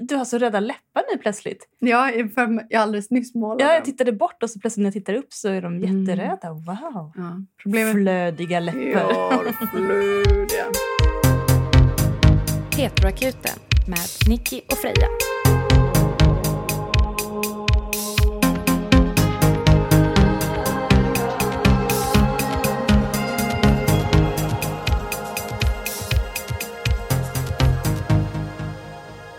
Du har så röda läppar nu plötsligt. Ja, för jag alldeles nyss målade Ja, jag tittade bort och så plötsligt när jag tittar upp så är de Mm. jätteröda. Wow! Ja, problemet... Flödiga läppar. Ja, flödiga. Petroakuten med Nicky och Freja.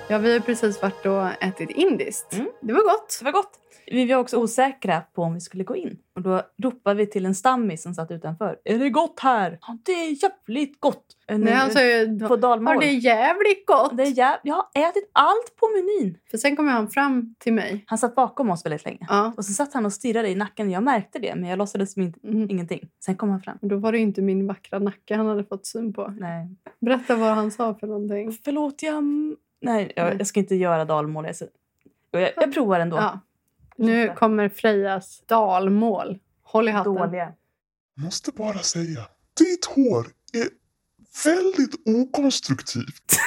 Ja, vi har precis varit och ätit indiskt. Mm. Det var gott. Det var gott. Vi var också osäkra på om vi skulle gå in. Och Då ropade vi till en stammis som satt utanför. Är det gott här? Ja, det är jävligt gott. En- Nej, han sa ju, på dalmål. har det är jävligt gott. Det är jä- jag har ätit allt på menyn. För sen kom han fram till mig. Han satt bakom oss väldigt länge. Ja. Och så satt han och stirrade i nacken. Jag märkte det, men jag låtsades som inte, Mm. ingenting. Sen kom han fram. Och Då var det inte min vackra nacke han hade fått syn på. Nej. Berätta vad han sa för någonting. Förlåt, jag... Nej, jag, jag ska inte göra dalmål. Jag, jag, jag provar ändå. Ja. Nu kommer Frejas dalmål. Håll i hatten. Dåliga. Måste bara säga, ditt hår är väldigt okonstruktivt.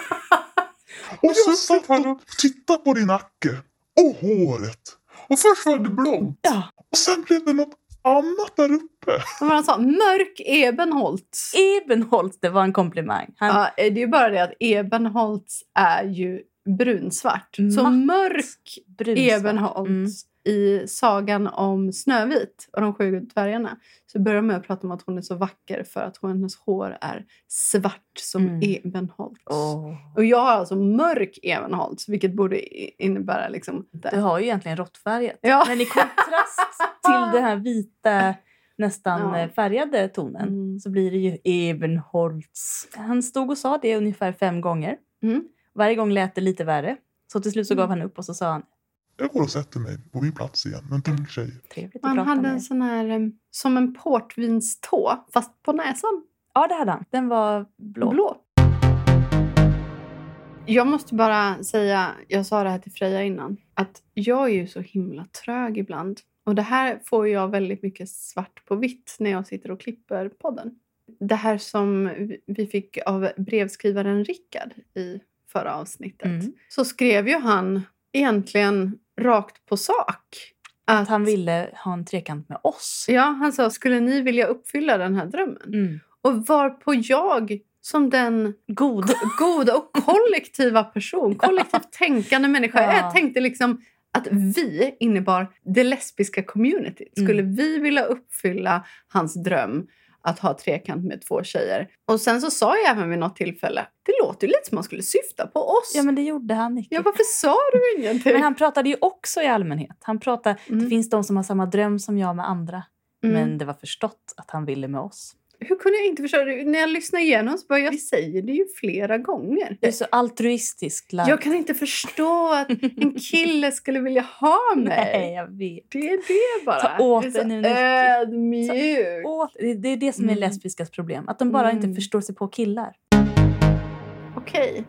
och jag satt och tittade på din nacke och håret. Och först var det blont Ja. och sen blev det något annat där uppe. Men han sa mörk Ebenholtz. Ebenholtz, det var en komplimang. Han, Ja, det är ju bara det att Ebenholtz är ju brunsvart. Så Matt mörk brunsvart. Ebenholtz Mm. I sagan om Snövit och de sju dvärgarna så börjar de med att prata om att hon är så vacker för att hennes hår är svart som Mm. Ebenholtz. Åh. Och jag har alltså mörk Ebenholtz vilket borde innebära liksom... Du har ju egentligen råttfärgat. Ja. Men i kontrast till den här vita, nästan Ja. färgade tonen Mm. så blir det ju Ebenholtz. Han stod och sa det ungefär fem gånger. Mm. Varje gång lät det lite värre. Så till slut så Mm. gav han upp och så sa han Jag går och sätter mig på min plats igen med en tung tjej. trevligt att Han prata hade med en er." sån här som en portvinstå fast på näsan. Ja, det hade han. Den var blå. Blå. Jag måste bara säga, jag sa det här till Freja innan, att jag är ju så himla trög ibland. Och det här får jag väldigt mycket svart på vitt när jag sitter och klipper podden. Det här som vi- vi fick av brevskrivaren Rickard i förra avsnittet. Mm. Så skrev ju han egentligen rakt på sak. Att han ville ha en trekant med oss. Ja, han sa, skulle ni vilja uppfylla den här drömmen? Mm. Och varpå jag som den God. goda och kollektiva person, kollektivt tänkande människa. Ja. Jag tänkte liksom att vi innebar det lesbiska communityt. Mm. Skulle vi vilja uppfylla hans dröm att ha trekant med två tjejer? Och sen så sa jag även vid något tillfälle, det låter ju lite som man skulle syfta på oss. Ja, men det gjorde han Nicky. Ja, varför sa du ingenting? Men han pratade ju också i allmänhet. Han pratade, Mm. Det finns de som har samma dröm som jag med andra. Mm. Men det var förstått att han ville med oss. Hur kunde jag inte förstå det? När jag lyssnar igenom så bara, jag säger det ju flera gånger. Du är så altruistisk. lagd. Jag kan inte förstå att en kille skulle vilja ha mig. Nej, jag vet. Det är det bara. Ta åt dig nu, det det är det som är Mm. lesbiskas problem. Att de bara Mm. inte förstår sig på killar. Okej,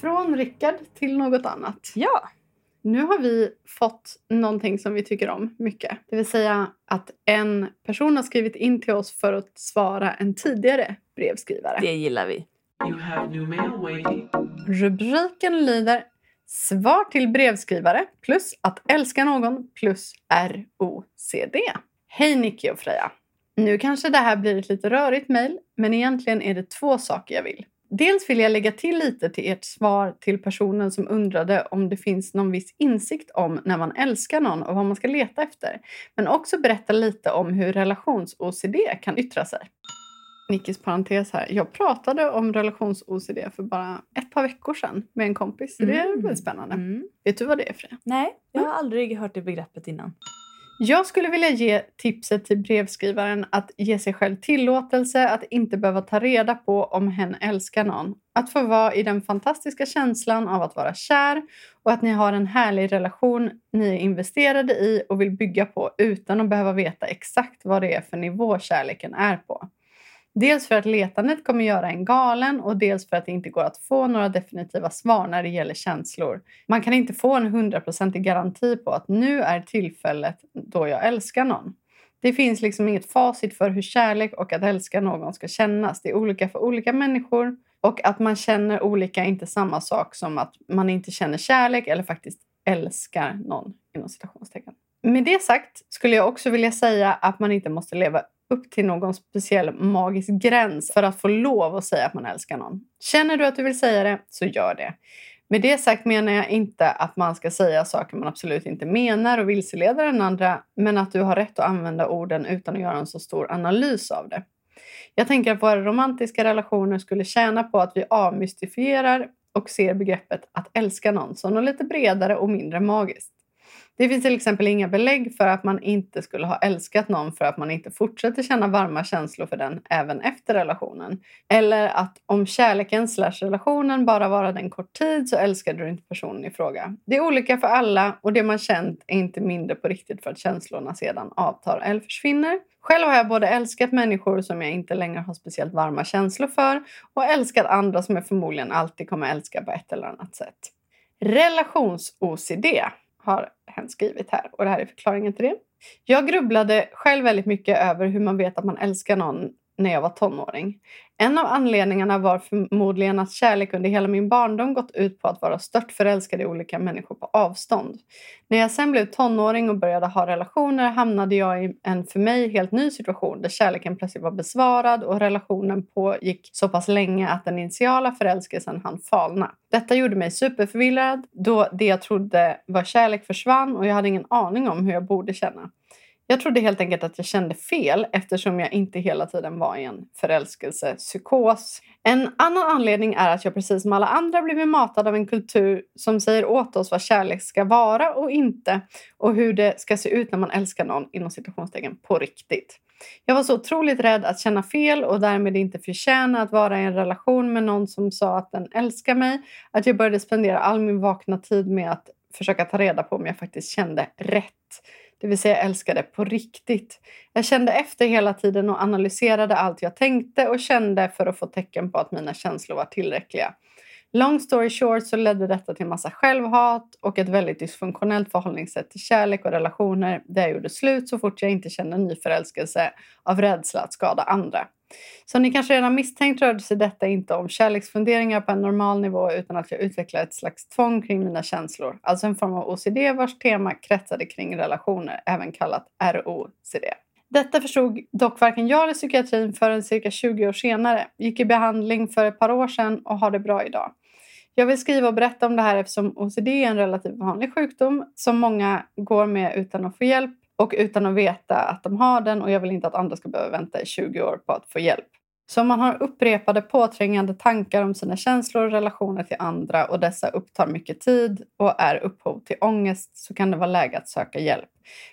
från Rickard till något annat. Ja. Nu har vi fått någonting som vi tycker om mycket. Det vill säga att en person har skrivit in till oss för att svara en tidigare brevskrivare. Det gillar vi. You have new mail waiting. Rubriken lyder Svar till brevskrivare plus att älska någon plus ROCD. Hej Nicky och Freja. Nu kanske det här blir ett lite rörigt mejl, men egentligen är det två saker jag vill. Dels vill jag lägga till lite till ert svar till personen som undrade om det finns någon viss insikt om när man älskar någon och vad man ska leta efter. Men också berätta lite om hur relations-OCD kan yttra sig. Nickis parentes här. Jag pratade om relations-OCD för bara ett par veckor sedan med en kompis. Så det är Mm. väldigt spännande. Mm. Vet du vad det är Freja? Nej, jag har aldrig hört det begreppet innan. Jag skulle vilja ge tipset till brevskrivaren att ge sig själv tillåtelse att inte behöva ta reda på om hen älskar någon. Att få vara i den fantastiska känslan av att vara kär och att ni har en härlig relation ni är investerade i och vill bygga på utan att behöva veta exakt vad det är för nivå kärleken är på. Dels för att letandet kommer göra en galen och dels för att det inte går att få några definitiva svar när det gäller känslor. Man kan inte få en hundraprocentig garanti på att nu är tillfället då jag älskar någon. Det finns liksom inget facit för hur kärlek och att älska någon ska kännas. Det är olika för olika människor. Och att man känner olika är inte samma sak som att man inte känner kärlek eller faktiskt älskar någon inom citationstecken. Med det sagt skulle jag också vilja säga att man inte måste leva upp till någon speciell magisk gräns för att få lov att säga att man älskar någon. Känner du att du vill säga det, så gör det. Med det sagt menar jag inte att man ska säga saker man absolut inte menar och vilseleda den andra, men att du har rätt att använda orden utan att göra en så stor analys av det. Jag tänker att våra romantiska relationer skulle tjäna på att vi avmystifierar och ser begreppet att älska någon som något lite bredare och mindre magiskt. Det finns till exempel inga belägg för att man inte skulle ha älskat någon för att man inte fortsätter känna varma känslor för den även efter relationen. Eller att om kärleken slash relationen bara varade en kort tid så älskade du inte personen i fråga. Det är olika för alla och det man känt är inte mindre på riktigt för att känslorna sedan avtar eller försvinner. Själv har jag både älskat människor som jag inte längre har speciellt varma känslor för och älskat andra som jag förmodligen alltid kommer älska på ett eller annat sätt. Relations-OCD har hen skrivit här och det här är förklaringen till det. Jag grubblade själv väldigt mycket över hur man vet att man älskar någon när jag var tonåring. En av anledningarna var förmodligen att kärlek under hela min barndom gått ut på att vara stört förälskad i olika människor på avstånd. När jag sen blev tonåring och började ha relationer hamnade jag i en för mig helt ny situation där kärleken plötsligt var besvarad och relationen pågick så pass länge att den initiala förälskelsen hann falna. Detta gjorde mig superförvirrad då det jag trodde var kärlek försvann och jag hade ingen aning om hur jag borde känna. Jag trodde helt enkelt att jag kände fel eftersom jag inte hela tiden var i en förälskelsepsykos. En annan anledning är att jag precis som alla andra blivit matad av en kultur som säger åt oss vad kärlek ska vara och inte och hur det ska se ut när man älskar någon inom citationstecken på riktigt. Jag var så otroligt rädd att känna fel och därmed inte förtjäna att vara i en relation med någon som sa att den älskar mig att jag började spendera all min vakna tid med att försöka ta reda på om jag faktiskt kände rätt det vill säga älskade på riktigt. Jag kände efter hela tiden och analyserade allt jag tänkte och kände för att få tecken på att mina känslor var tillräckliga. Long story short så ledde detta till massa självhat och ett väldigt dysfunktionellt förhållningssätt till kärlek och relationer där jag gjorde slut så fort jag inte kände ny förälskelse av rädsla att skada andra. Som ni kanske redan misstänkt rörde sig detta inte om kärleksfunderingar på en normal nivå utan att jag utvecklade ett slags tvång kring mina känslor. Alltså en form av OCD vars tema kretsade kring relationer, även kallat ROCD. Detta förstod dock varken jag eller psykiatrin förrän cirka 20 år senare. Gick i behandling för ett par år sedan och har det bra idag. Jag vill skriva och berätta om det här eftersom OCD är en relativt vanlig sjukdom som många går med utan att få hjälp och utan att veta att de har den och jag vill inte att andra ska behöva vänta i 20 år på att få hjälp. Så om man har upprepade påträngande tankar om sina känslor och relationer till andra och dessa upptar mycket tid och är upphov till ångest så kan det vara läge att söka hjälp.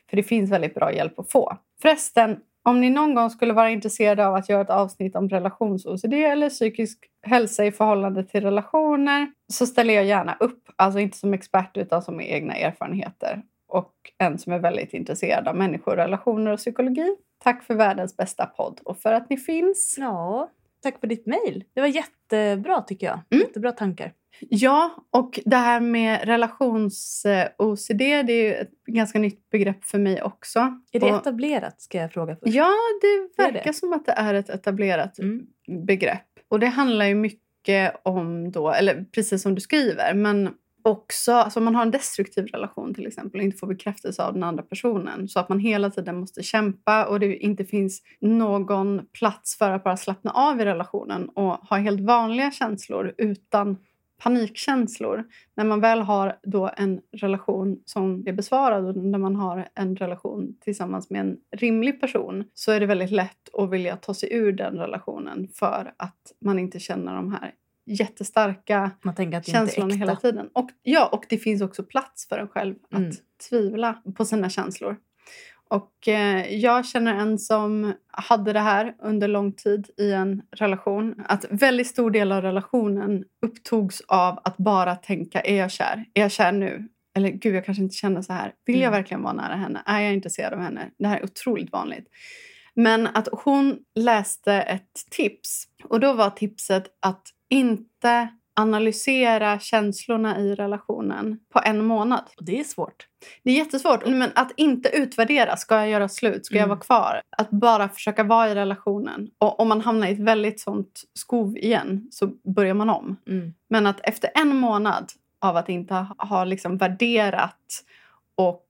För det finns väldigt bra hjälp att få. Förresten, om ni någon gång skulle vara intresserade av att göra ett avsnitt om relations-OCD eller psykisk hälsa i förhållande till relationer så ställer jag gärna upp. Alltså inte som expert utan som med egna erfarenheter och en som är väldigt intresserad av människor, relationer och psykologi. Tack för världens bästa podd och för att ni finns. Ja, tack för ditt mejl. Det var jättebra tycker jag. Mm. Jättebra tankar. Ja, och det här med relations-OCD det är ett ganska nytt begrepp för mig också. Är det Och- etablerat ska jag fråga först. Ja, det verkar det. som att det är ett etablerat Mm. begrepp. Och det handlar ju mycket om då, eller precis som du skriver, men också alltså om man har en destruktiv relation till exempel och inte får bekräftelse av den andra personen så att man hela tiden måste kämpa och det inte finns någon plats för att bara slappna av i relationen och ha helt vanliga känslor utan panikkänslor. När man väl har då en relation som är besvarad och när man har en relation tillsammans med en rimlig person så är det väldigt lätt att vilja ta sig ur den relationen för att man inte känner de här jättestarka Man tänker att det känslorna hela tiden. Och, ja, och det finns också plats för en själv att Mm. tvivla på sina känslor. Och eh, jag känner en som hade det här under lång tid i en relation. Att väldigt stor del av relationen upptogs av att bara tänka, är jag kär? Är jag kär nu? Eller gud, jag kanske inte känner så här. Vill jag Mm. verkligen vara nära henne? Är jag intresserad av henne? Det här är otroligt vanligt. Men att hon läste ett tips och då var tipset att inte analysera känslorna i relationen på en månad. Och det är svårt. Det är jättesvårt. Men att inte utvärdera. Ska jag göra slut? Ska jag Mm. vara kvar? Att bara försöka vara i relationen. Och om man hamnar i ett väldigt sånt skov igen så börjar man om. Mm. Men att efter en månad av att inte ha, ha liksom värderat och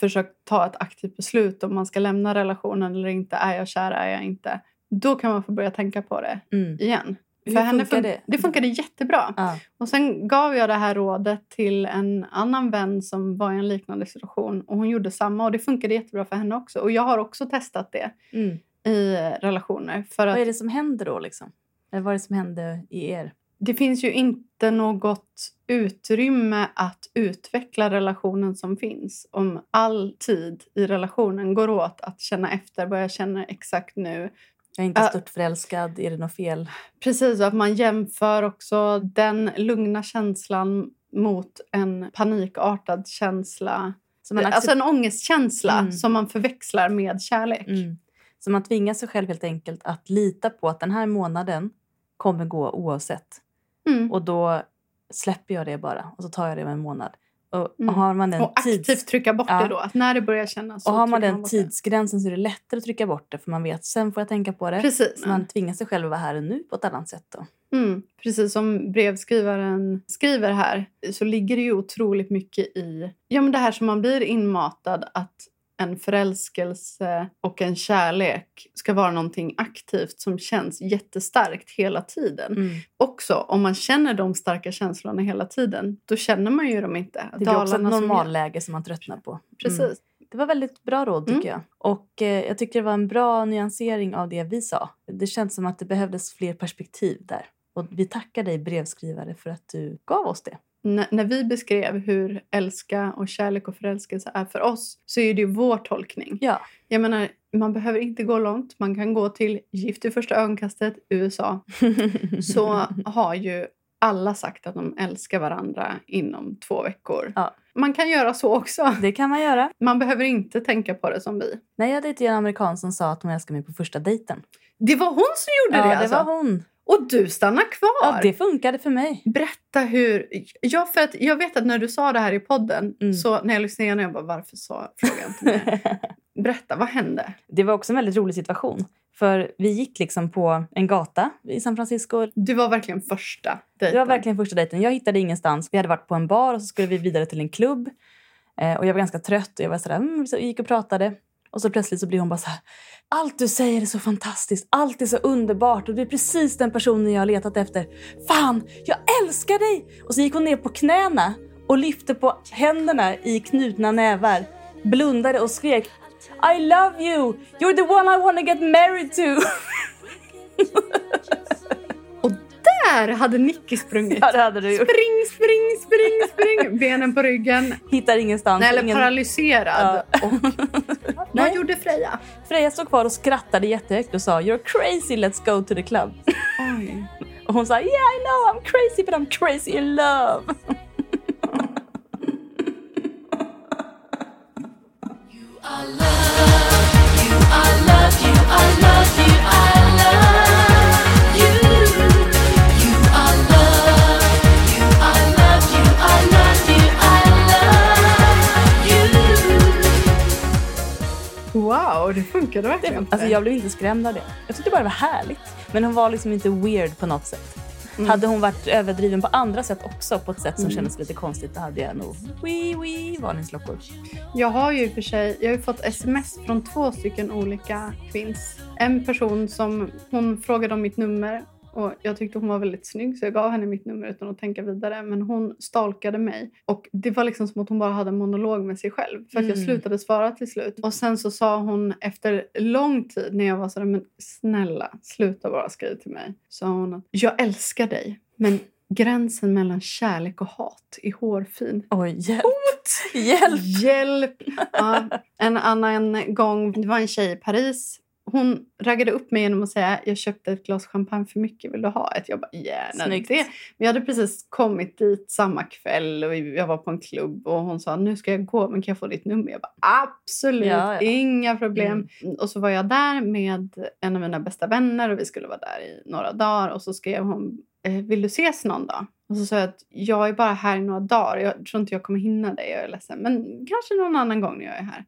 försökt ta ett aktivt beslut om man ska lämna relationen eller inte. Är jag kär? Är jag inte? Då kan man få börja tänka på det Mm. igen. Hur För henne funkar fun- det? det funkade jättebra. Ja. Och sen gav jag det här rådet till en annan vän som var i en liknande situation. Och hon gjorde samma och det funkade jättebra för henne också. Och jag har också testat det Mm. i relationer. För Vad att är det som händer då? Liksom? Eller vad är det som hände i er? det finns ju inte något utrymme att utveckla relationen som finns. Om all tid i relationen går åt att känna efter vad jag känner exakt nu. Jag är inte Äh. stört förälskad. Är det något fel? Precis, och att man jämför också den lugna känslan mot en panikartad känsla. Alltså en ångestkänsla Mm. som man förväxlar med kärlek. mm. så man tvingar sig själv helt enkelt att lita på att den här månaden kommer gå oavsett. Mm. Och då släpper jag det bara och så tar jag det om en månad. Och Mm. har man den, Och aktivt tids... trycka bort Ja. det då. Att när det börjar kännas så och har man den det. tidsgränsen så är det lättare att trycka bort det för man vet sen får jag tänka på det. Precis. Så man tvingar sig själv att vara här och nu på ett annat sätt. Då. Mm, precis som brevskrivaren skriver här så ligger det ju otroligt mycket i ja, men det här som man blir inmatad att en förälskelse och en kärlek ska vara någonting aktivt som känns jättestarkt hela tiden. Mm. Också om man känner de starka känslorna hela tiden, då känner man ju dem inte. Det blir också ett Dalarna som- normalläge som man tröttnar på. Precis. Mm. Det var väldigt bra råd tycker Mm. jag. Och eh, jag tycker det var en bra nyansering av det vi sa. Det känns som att det behövdes fler perspektiv där. Och vi tackar dig brevskrivare för att du gav oss det. N- när vi beskrev hur älska och kärlek och förälskelse är för oss så är det ju vår tolkning. Ja. Jag menar, man behöver inte gå långt. Man kan gå till Gift i första ögonkastet, USA. Så har ju alla sagt att de älskar varandra inom två veckor. Ja. Man kan göra så också. det kan man göra. Man behöver inte tänka på det som vi. Nej, jag dejtade en amerikan som sa att hon älskar mig på första dejten. Det var hon som gjorde Ja, det det alltså? var hon. Och du stannar kvar? Ja, det funkade för mig. Berätta hur... Ja, för att jag vet att när du sa det här i podden, Mm. så när jag lyssnade igenom, jag bara varför sa jag inte mer? Berätta, vad hände? det var också en väldigt rolig situation. För vi gick liksom på en gata i San Francisco. Du var verkligen första Det dejten. var verkligen första dejten. Jag hittade ingenstans. Vi hade varit på en bar och så skulle vi vidare till en klubb. Eh, och jag var ganska trött och jag var sådär, mm, så gick och pratade. Och så plötsligt så blir hon bara så här. Allt du säger är så fantastiskt. Allt är så underbart. Och du är precis den personen jag har letat efter. Fan, jag älskar dig! Och så gick hon ner på knäna och lyfte på händerna i knutna nävar. Blundade och skrek I love you! You're the one I wanna get married to! Där hade Nicky sprungit. ja, det hade du gjort. Spring, spring, spring, spring. Benen på ryggen. Hittar ingenstans. Nej, eller Ingen- paralyserad. Ja. Och, vad gjorde Freja? Freja stod kvar och skrattade jättehögt och sa You're crazy, let's go to the club. Oj. Och hon sa Yeah I know I'm crazy but I'm crazy in love. Wow, det funkade verkligen. Det, alltså jag blev inte skrämd av det. Jag tyckte bara det var härligt. Men hon var liksom inte weird på något sätt. Mm. Hade hon varit överdriven på andra sätt också, på ett sätt som Mm. kändes lite konstigt, då hade jag nog wee wee varningsklockor. Jag har ju för sig jag har ju fått sms från två stycken olika kvinns. En person som hon frågade om mitt nummer och jag tyckte hon var väldigt snygg så jag gav henne mitt nummer utan att tänka vidare. Men hon stalkade mig och det var liksom som att hon bara hade en monolog med sig själv. För att jag Mm. slutade svara till slut. Och sen så sa hon efter lång tid när jag var sådär men snälla sluta bara skriva till mig. Sa hon att jag älskar dig men gränsen mellan kärlek och hat är hårfin. Oj, hjälp! Hjälp! Hjälp! Ja, en annan gång, det var en tjej i Paris. Hon raggade upp mig genom att säga jag köpte ett glas champagne för mycket, vill du ha ett? Jag bara gärna Snyggt. det. Vi hade precis kommit dit samma kväll och jag var på en klubb och hon sa nu ska jag gå men kan jag få ditt nummer? Jag bara absolut, Ja, ja. inga problem. Och så var jag där med en av mina bästa vänner och vi skulle vara där i några dagar och så skrev hon eh, vill du ses någon dag? Och så sa jag att jag är bara här i några dagar. Jag tror inte jag kommer hinna det. Jag är ledsen. Men kanske någon annan gång när jag är här.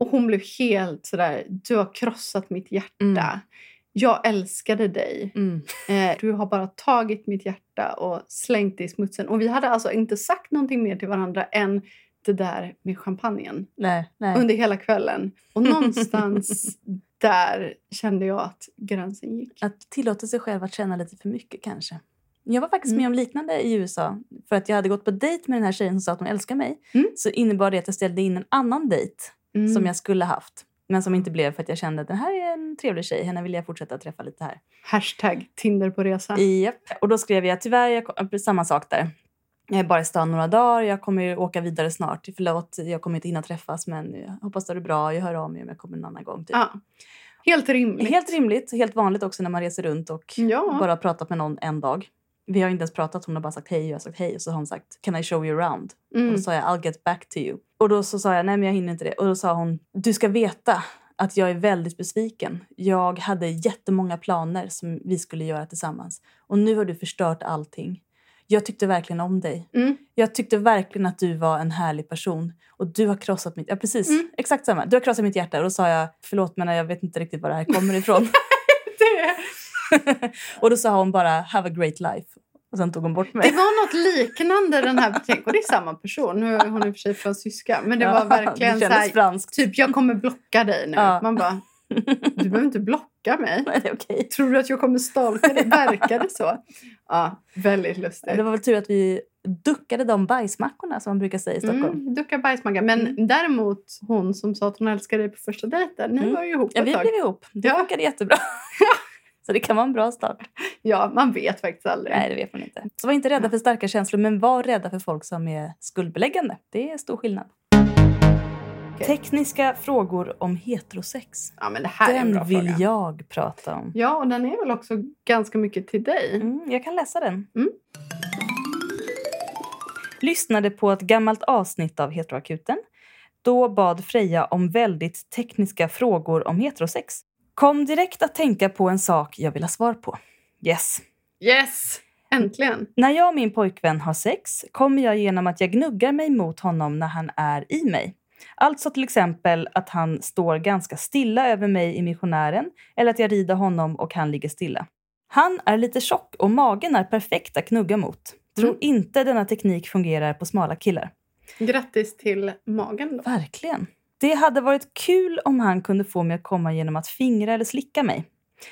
Och hon blev helt sådär, du har krossat mitt hjärta. Mm. Jag älskade dig. Mm. Eh, du har bara tagit mitt hjärta och slängt det i smutsen. Och vi hade alltså inte sagt någonting mer till varandra än det där med champagnen Nej, nej. under hela kvällen. Och någonstans där kände jag att gränsen gick. Att tillåta sig själv att känna lite för mycket kanske. Jag var faktiskt Mm. med om liknande i USA. För att jag hade gått på dejt med den här tjejen som sa att hon älskar mig. Mm. Så innebar det att jag ställde in en annan dejt Mm. som jag skulle haft. Men som inte blev för att jag kände att den här är en trevlig tjej. Henne vill jag fortsätta träffa lite här. Hashtag Tinder på resa. Japp. Och då skrev jag tyvärr, jag, samma sak där. Jag är bara i stan några dagar, jag kommer åka vidare snart. Förlåt, jag kommer inte hinna träffas men jag hoppas det är bra. Jag hör av mig om jag kommer en annan gång. Typ. Ja. Helt rimligt. Helt rimligt, helt vanligt också när man reser runt och Ja. bara pratat med någon en dag. Vi har inte ens pratat, hon har bara sagt hej och jag har sagt hej. Och så har hon sagt can I show you around? Och Mm. då sa jag I'll get back to you. Och då så sa jag nej men jag hinner inte det. Och då sa hon du ska veta att jag är väldigt besviken. Jag hade jättemånga planer som vi skulle göra tillsammans. Och nu har du förstört allting. Jag tyckte verkligen om dig. Mm. Jag tyckte verkligen att du var en härlig person. Och du har krossat mitt... Ja, precis. Mm. Exakt samma. Du har krossat mitt hjärta. Och då sa jag, förlåt men jag vet inte riktigt var det här kommer ifrån. Och då sa hon bara, have a great life. Och sen tog hon bort det mig. var något liknande den här Tänk, och det är samma person. Nu är hon i och för sig fransyska. Men det Ja, var verkligen det så här, franskt. typ jag kommer blocka dig nu. Ja. Man bara, du behöver inte blocka mig. Nej, det okej. Tror du att jag kommer stalka dig? Verkar det så? Ja, väldigt lustigt. Det var väl tur att vi duckade de bajsmackorna som man brukar säga i Stockholm. Mm, ducka bajsmacka. Men Mm. däremot hon som sa att hon älskade dig på första dejten. Ni Mm. var ju ihop Ja, ett vi tag. blev ihop. Det Ja. funkade jättebra. Så det kan vara en bra start. Ja, man vet faktiskt aldrig. Nej, det vet man inte. Så var inte rädda för starka känslor, men var rädda för folk som är skuldbeläggande. Det är stor skillnad. Okej. Tekniska frågor om heterosex. Ja, men det här är en bra Den vill fråga. jag prata om. Ja, och den är väl också ganska mycket till dig. Mm, jag kan läsa den. Mm. Lyssnade på ett gammalt avsnitt av Heteroakuten. Då bad Freja om väldigt tekniska frågor om heterosex. Kom direkt att tänka på en sak jag vill ha svar på. Yes. Yes! Äntligen! När jag och min pojkvän har sex kommer jag genom att jag gnuggar mig mot honom när han är i mig. Alltså till exempel att han står ganska stilla över mig i missionären eller att jag rider honom och han ligger stilla. Han är lite tjock och magen är perfekt att knugga mot. Tror Mm. inte denna teknik fungerar på smala killar. Grattis till magen då. Verkligen. Det hade varit kul om han kunde få mig att komma genom att fingra eller slicka mig.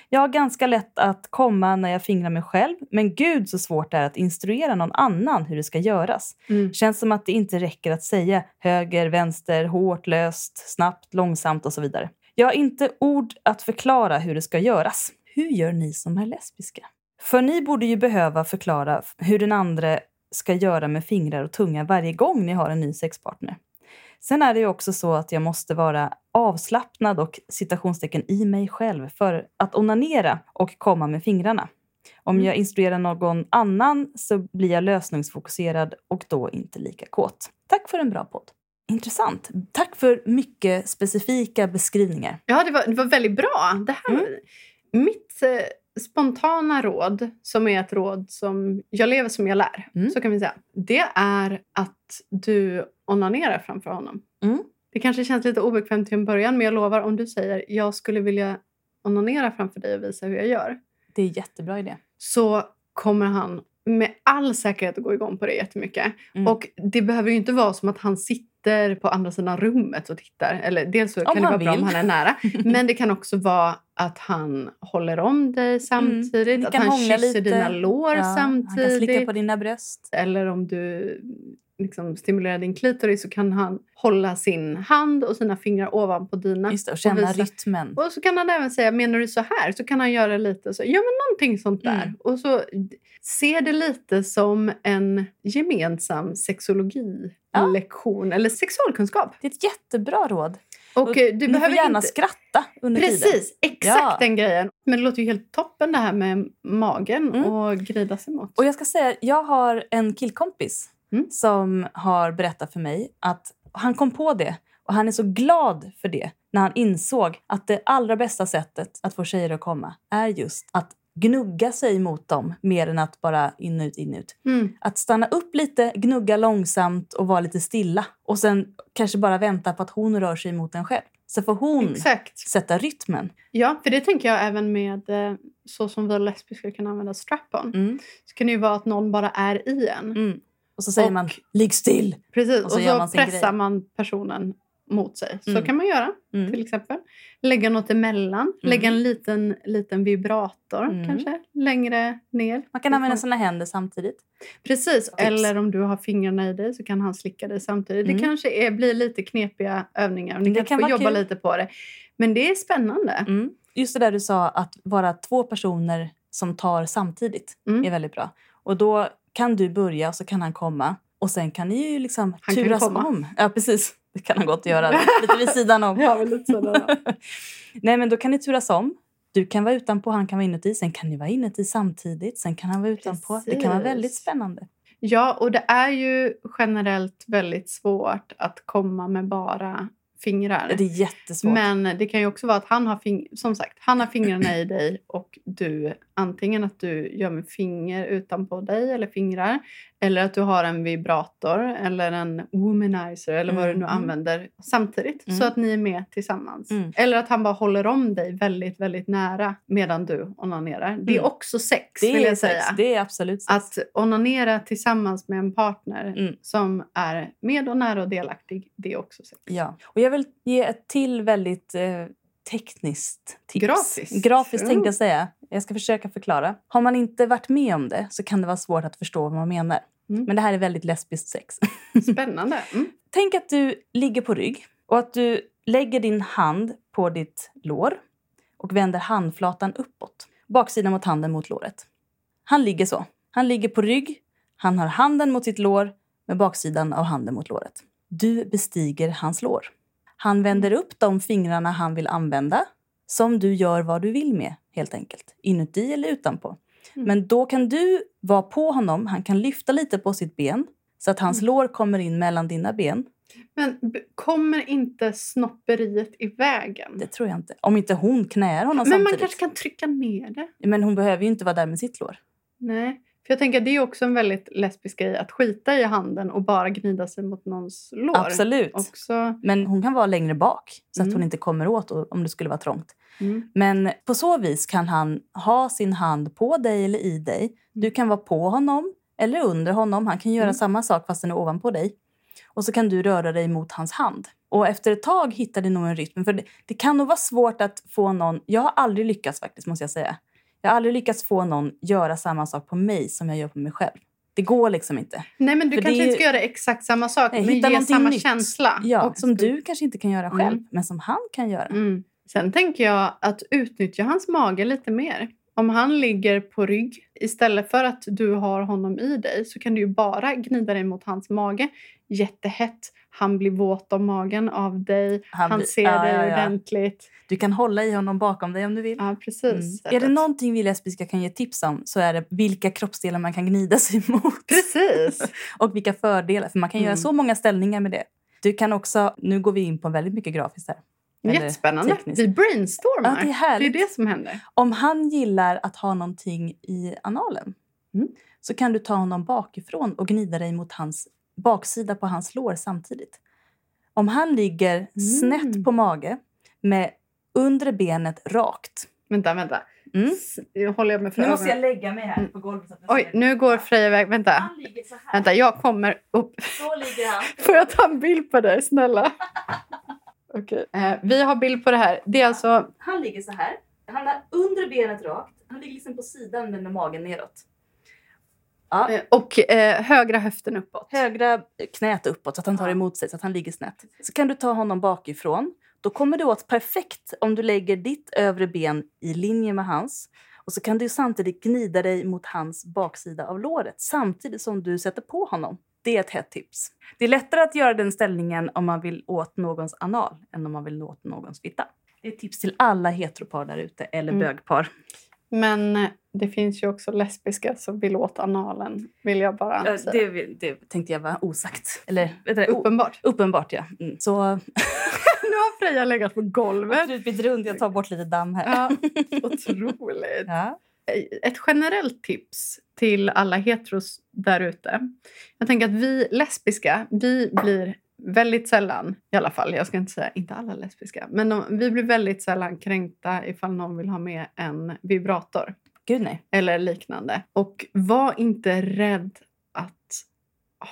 Jag har ganska lätt att komma när jag fingrar mig själv, men gud så svårt det är att instruera någon annan hur det ska göras. Mm. Känns som att det inte räcker att säga höger, vänster, hårt, löst, snabbt, långsamt och så vidare. Jag har inte ord att förklara hur det ska göras. Hur gör ni som är lesbiska? För ni borde ju behöva förklara hur den andra ska göra med fingrar och tunga varje gång ni har en ny sexpartner. Sen är det ju också så att jag måste vara avslappnad och citationstecken i mig själv för att onanera och komma med fingrarna. Om Mm. jag instruerar någon annan så blir jag lösningsfokuserad och då inte lika kåt. Tack för en bra podd. Intressant. Tack för mycket specifika beskrivningar. Ja, det var, det var väldigt bra. Det här, Mm. Mitt eh, spontana råd, som är ett råd som jag lever som jag lär, Mm. så kan vi säga. Det är att du onanerar framför honom. Mm. Det kanske känns lite obekvämt till en början, men jag lovar om du säger jag skulle vilja onanera framför dig och visa hur jag gör. Det är jättebra idé. Så kommer han med all säkerhet att gå igång på det jättemycket. Mm. Och det behöver ju inte vara som att han sitter på andra sidan rummet och tittar. Eller dels så Om kan det vara bra om vill. han är nära. Men det kan också vara att han håller om dig samtidigt. Ni Att han kysser lite. dina lår Ja, Han kan slicka samtidigt. på dina bröst. Eller om du liksom stimulerar din klitoris så kan han hålla sin hand och sina fingrar ovanpå dina. Just det, och känna visa- rytmen. Och så kan han även säga, menar du så här? Så kan han göra lite så. Ja, men någonting sånt där. Mm. Och så se det lite som en gemensam sexologilektion. Eller sexualkunskap. Det är ett jättebra råd. Och, Och eh, du Ni behöver får gärna inte... skratta under tiden. Precis, exakt Ja. den grejen. Men det låter ju helt toppen det här med magen Mm. och grida sig mot. Och jag ska säga, jag har en killkompis Mm. som har berättat för mig att han kom på det och han är så glad för det när han insåg att det allra bästa sättet att få tjejer att komma är just att gnugga sig mot dem mer än att bara in ut, in ut. Mm. Att stanna upp lite, gnugga långsamt och vara lite stilla. Och sen kanske bara vänta på att hon rör sig mot en själv. Så får hon Exakt. sätta rytmen. Ja, för det tänker jag även med eh, så som vi lesbiska kan använda strap-on. Mm. Så kan det ju vara att någon bara är i en. Mm. Och så säger Och- man ligg still. Precis, Och och så så, gör man sin pressar grej. man personen mot sig. Så Mm. kan man göra Mm. till exempel. Lägga något emellan. Lägga en liten, liten vibrator Mm. kanske längre ner. Man kan använda sina händer samtidigt. Precis, eller om du har fingrarna i dig så kan han slicka dig samtidigt. Mm. Det kanske är, blir lite knepiga övningar. Ni Det kan, få jobba kul. lite på det. Men det är spännande. Mm. Just det där du sa, att vara två personer som tar samtidigt Mm. är väldigt bra. Och då kan du börja och så kan han komma. Och sen kan ni ju liksom Han kan turas komma. om. Ja, precis. Det kan han gott göra. Lite vid sidan om. Ja, lite sådär. Nej, men då kan ni turas om. Du kan vara utanpå, han kan vara inuti. Sen kan ni vara inuti samtidigt. Sen kan han vara utanpå. Det kan vara väldigt Precis. spännande. Ja, och det är ju generellt väldigt svårt att komma med bara fingrar. Det är jättesvårt. Men det kan ju också vara att han har, fing- som sagt, han har fingrarna i dig och du antingen att du gör med finger utanpå dig eller fingrar eller att du har en vibrator eller en womanizer eller vad du nu Mm. använder samtidigt Mm. så att ni är med tillsammans. Mm. Eller att han bara håller om dig väldigt, väldigt nära medan du onanerar. Det är Mm. också sex det vill jag sex. säga. Det är absolut sex. Att onanera tillsammans med en partner Mm. som är med och nära och delaktig, det är också sex. Ja. Och jag vill ge ett till väldigt eh, tekniskt tips. Grafiskt. Grafiskt Ja. tänkte jag säga. Jag ska försöka förklara. Har man inte varit med om det så kan det vara svårt att förstå vad man menar. Mm. Men det här är väldigt lesbiskt sex. Spännande. Mm. Tänk att du ligger på rygg och att du lägger din hand på ditt lår och vänder handflatan uppåt. Baksidan mot handen mot låret. Han ligger så. Han ligger på rygg. Han har handen mot sitt lår med baksidan av handen mot låret. Du bestiger hans lår. Han vänder upp de fingrarna han vill använda som du gör vad du vill med, helt enkelt. Inuti eller utanpå. Mm. Men då kan du vara på honom. Han kan lyfta lite på sitt ben så att hans Mm. lår kommer in mellan dina ben. Men kommer inte snopperiet i vägen? Det tror jag inte. Om inte hon knäar honom Men man samtidigt. kanske kan trycka ner det? Men hon behöver ju inte vara där med sitt lår. Nej. För jag tänker det är också en väldigt lesbisk grej att skita i handen och bara gnida sig mot någons lår. Absolut. Också. Men hon kan vara längre bak så att Mm. hon inte kommer åt om det skulle vara trångt. Mm. Men på så vis kan han ha sin hand på dig eller i dig. Du kan vara på honom eller under honom. Han kan göra Mm. samma sak fast den är ovanpå dig. Och så kan du röra dig mot hans hand. Och efter ett tag hittar du nog en rytm. För det, det kan nog vara svårt att få någon... Jag har aldrig lyckats faktiskt, måste jag säga. Jag har aldrig lyckats få någon göra samma sak på mig som jag gör på mig själv. Det går liksom inte. Nej, men du För kanske är inte ju- ska göra exakt samma sak, Nej, men hitta ge samma nytt. känsla. Ja, Och som du kanske inte kan göra Mm. själv, men som han kan göra. Mm. Sen tänker jag att utnyttja hans mage lite mer. Om han ligger på rygg istället för att du har honom i dig så kan du ju bara gnida dig mot hans mage. Jättehett. Han blir våt om magen av dig. Han Han, ser ja, dig ja, ja. ordentligt. Du kan hålla i honom bakom dig om du vill. Ja, precis. Mm. Är det någonting vi lesbiska kan ge tips om så är det vilka kroppsdelar man kan gnida sig mot. Precis. Och vilka fördelar, för man kan göra Mm. så många ställningar med det. Du kan också, nu går vi in på väldigt mycket grafiskt här. Eller Jättespännande. tekniskt. Vi brainstormar. Ja, det är det är det som händer. Om han gillar att ha någonting i analen Mm. så kan du ta honom bakifrån och gnida dig mot hans baksida på hans lår samtidigt. Om han ligger Mm. snett på mage med undre benet rakt. Vänta, vänta. Mm. Nu håller jag mig för Nu måste jag lägga mig här på golvet. Så att jag Oj, nu går Freja iväg. Vänta. Han ligger så här. Vänta, jag kommer upp. Så ligger han. Får jag ta en bild på dig, snälla? Okej. Eh, vi har bild på det här. Det är alltså... Han ligger så här. Han har undre benet rakt. Han ligger liksom på sidan men med magen neråt. Ja. eh, Och eh, högra höften uppåt. Högra knät uppåt så att han tar emot sig, så att han ligger snett. Så kan du ta honom bakifrån. Då kommer du åt perfekt om du lägger ditt övre ben i linje med hans. Och så kan du samtidigt gnida dig mot hans baksida av låret samtidigt som du sätter på honom. Det är ett hett tips. Det är lättare att göra den ställningen om man vill åt någons anal än om man vill åt någons fitta. Det är ett tips till alla heteropar där ute, eller Mm. bögpar. Men eh, det finns ju också lesbiska som vill åt analen, vill jag bara säga. det, det tänkte jag var osagt. Eller du, Uppenbart. uppenbart, ja. Mm. Så nu har Freja legat på golvet. byt runt. Jag tar bort lite damm här. Ja, otroligt. Ja. ett generellt tips till alla heteros där ute. Jag tänker att vi lesbiska, vi blir väldigt sällan, i alla fall, jag ska inte säga inte alla lesbiska, men de, vi blir väldigt sällan kränkta ifall någon vill ha med en vibrator Gud nej. eller liknande. Och var inte rädd att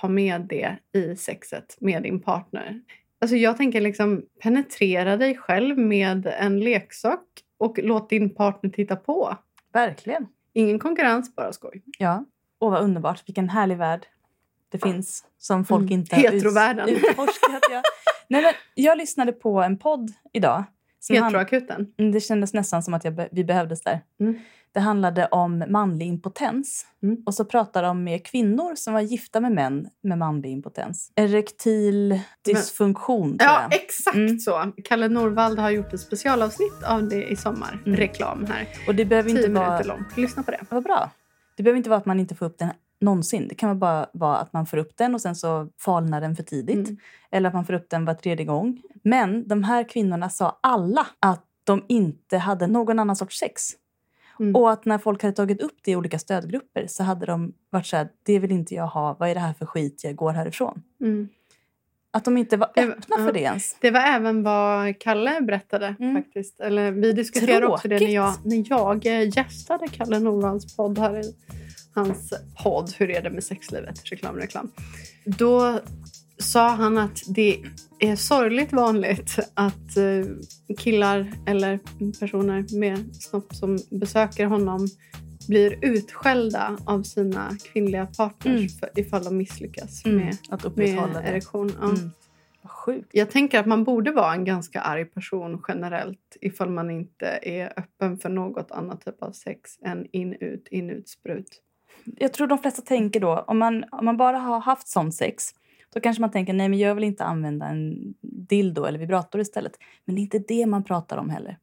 ha med det i sexet med din partner. Alltså jag tänker liksom penetrera dig själv med en leksak och låt din partner titta på. Verkligen. Ingen konkurrens, bara skoj. Ja. Åh, vad underbart. Vilken härlig värld det finns som folk Mm. inte har ut- Heterovärlden. utforskat. Ja. Nej, men jag lyssnade på en podd idag. Heteroakuten. Mm, Det kändes nästan som att jag vi behövdes där. Mm. Det handlade om manlig impotens. Mm. Och så pratade de med kvinnor som var gifta med män med manlig impotens. Erektil dysfunktion, tror Ja, jag. exakt Mm. så. Kalle Norvald har gjort ett specialavsnitt av det i sommar. Mm. Reklam här. Och det behöver Tio inte vara... långt. Lyssna på det. Vad bra. Det behöver inte vara att man inte får upp den någonsin. Det kan bara vara att man får upp den och sen så falnar den för tidigt. Mm. Eller att man får upp den var tredje gång. Men de här kvinnorna sa alla att de inte hade någon annan sorts sex. Mm. Och att när folk hade tagit upp det i olika stödgrupper så hade de varit så här, det vill inte jag ha, vad är det här för skit, jag går härifrån. Mm. Att de inte var Det var- öppna ja. för det ens. Det var även vad Kalle berättade Mm. faktiskt. Eller vi diskuterade också det när Tråkigt. jag, när jag eh, gästade Kalle Norvalds podd här i hans podd Hur är det med sexlivet? Reklam, reklam. Då sa han att det är sorgligt vanligt att eh, killar eller personer med snopp som besöker honom blir utskällda av sina kvinnliga partners Mm. för, ifall de misslyckas Mm. med, Att med erektion. Ja. Mm. Sjukt. Jag tänker att man borde vara en ganska arg person generellt ifall man inte är öppen för något annat typ av sex än in-ut, in-ut, sprut. jag tror de flesta tänker då, om man, om man bara har haft sån sex, då kanske man tänker nej men jag vill inte använda en dildo eller vibrator istället. Men det är inte det man pratar om heller.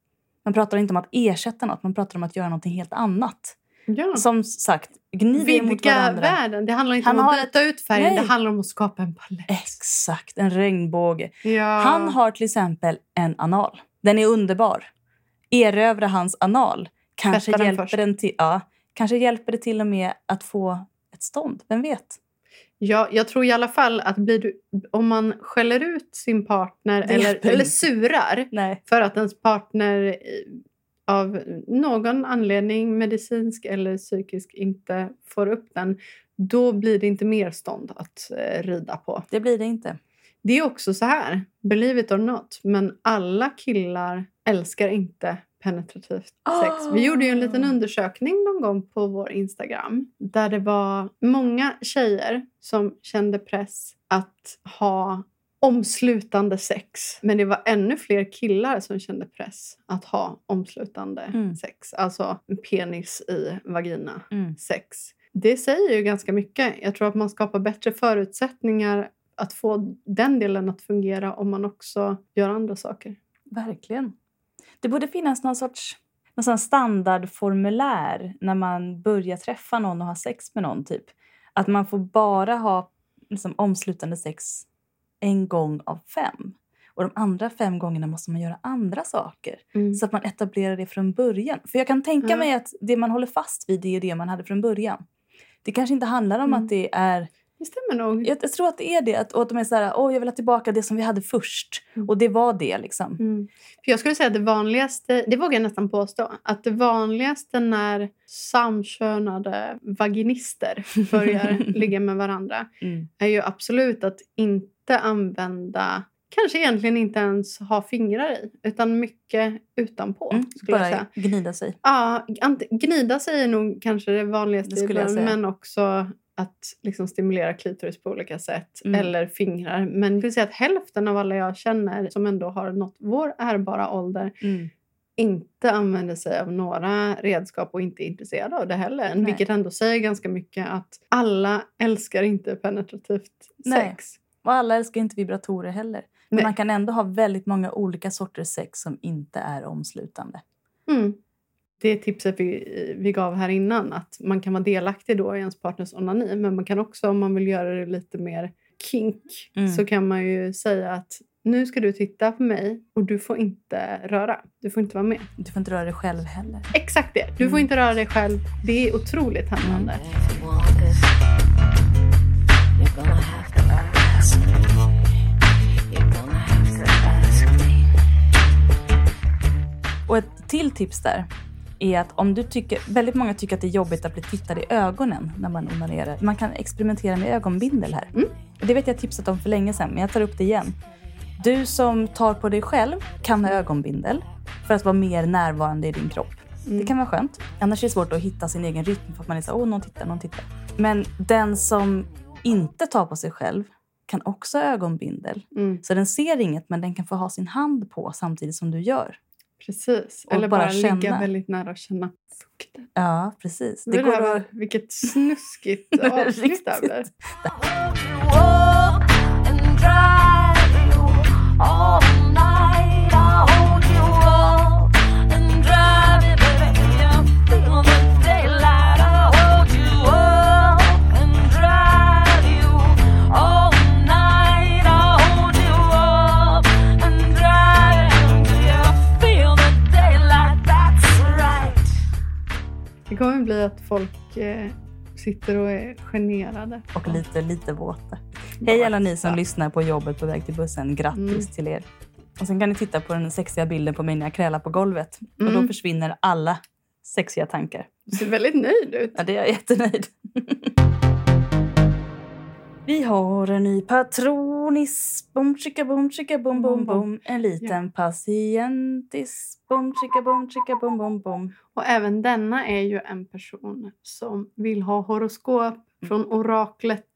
Man pratar inte om att ersätta något, man pratar om att göra något helt annat. Ja. Som sagt, gnid er mot Vidga varandra. världen. Det handlar inte Han om att byta ut färgen, Nej. det handlar om att skapa en palett. Exakt, en regnbåge. Ja. Han har till exempel en anal. Den är underbar. Erövra hans anal. Kanske den hjälper, först. den till, ja, kanske hjälper det till och med att få ett stånd. Vem vet? Ja, jag tror i alla fall att du, om man skäller ut sin partner eller, eller surar Nej. för att ens partner eh, av någon anledning, medicinsk eller psykisk, inte får upp den, då blir det inte mer stånd att eh, rida på. Det blir det inte. Det är också så här, believe it or not, men alla killar älskar inte penetrativt sex. Vi gjorde ju en liten Ah. undersökning någon gång på vår Instagram där det var många tjejer som kände press att ha omslutande sex. Men det var ännu fler killar som kände press att ha omslutande Mm. sex. Alltså penis i vagina Mm. sex. Det säger ju ganska mycket. Jag tror att man skapar bättre förutsättningar att få den delen att fungera om man också gör andra saker. Verkligen. Det borde finnas någon sorts någon sån standardformulär när man börjar träffa någon och ha sex med någon. typ. Att man får bara ha liksom, omslutande sex en gång av fem. Och de andra fem gångerna måste man göra andra saker. Så att man etablerar det från början. För jag kan tänka Ja. mig att det man håller fast vid det är det man hade från början. Det kanske inte handlar om Mm. att det är... Det stämmer nog. Jag, jag tror att det är det. Att, och att de är så här, åh jag vill ha tillbaka det som vi hade först. Mm. Och det var det liksom. Mm. För jag skulle säga att det vanligaste, det vågar jag nästan påstå, att det vanligaste när samkönade vaginister börjar ligga med varandra Mm. är ju absolut att inte använda, kanske egentligen inte ens ha fingrar i, utan mycket utanpå. Mm. skulle jag säga. Bara gnida sig. Ja, gnida sig är nog kanske det vanligaste, Det men också att liksom stimulera klitoris på olika sätt. Mm. Eller fingrar. Men jag vill säga att hälften av alla jag känner som ändå har nått vår ärbara ålder Mm. inte använder sig av några redskap och inte är intresserade av det heller. Nej. Vilket ändå säger ganska mycket att alla älskar inte penetrativt Nej. sex. Och alla älskar inte vibratorer heller. Men Nej. man kan ändå ha väldigt många olika sorters sex som inte är omslutande. Mm. Det tipset vi, vi gav här innan, att man kan vara delaktig då i ens partners onani. Men man kan också, om man vill göra det lite mer kink, Mm. så kan man ju säga att nu ska du titta på mig och du får inte röra. Du får inte vara med. Du får inte röra dig själv heller. Exakt det. Du får inte röra dig själv. Det är otroligt hämmande. Me. Och ett till tips där är att om du tycker, väldigt många tycker att det är jobbigt att bli tittad i ögonen när man onanerar. Man kan experimentera med ögonbindel här. Mm. Det vet jag tipsat om för länge sedan, men jag tar upp det igen. Du som tar på dig själv kan ha ögonbindel för att vara mer närvarande i din kropp. Det kan vara skönt. Annars är det svårt att hitta sin egen rytm för att man är så åh någon tittar, någon tittar. Men den som inte tar på sig själv kan också ha ögonbindel. Mm, Så den ser inget men den kan få ha sin hand på samtidigt som du gör. Precis. Och Eller bara bara, ligga känna. väldigt nära och känna fukten. Ja, precis. Det Det det går här var, att... vilket snuskigt avsnitt det här blev. Det kommer bli att folk eh, sitter och är generade. Och lite, lite våta. Hej alla ni som lyssnar på jobbet på väg till bussen. Grattis Mm. till er. Och sen kan ni titta på den sexiga bilden på mig när jag krälar på golvet. Och då Mm. försvinner alla sexiga tankar. Du ser väldigt nöjd ut. Ja, det är jag jättenöjd. Vi har en ny patronis. Bom, chicka, bom, chicka, bom, bom, bom. En liten patientis. Bom, chicka, bom, chicka, bom, bom, bom. Och även denna är ju en person som vill ha horoskop från oraklet.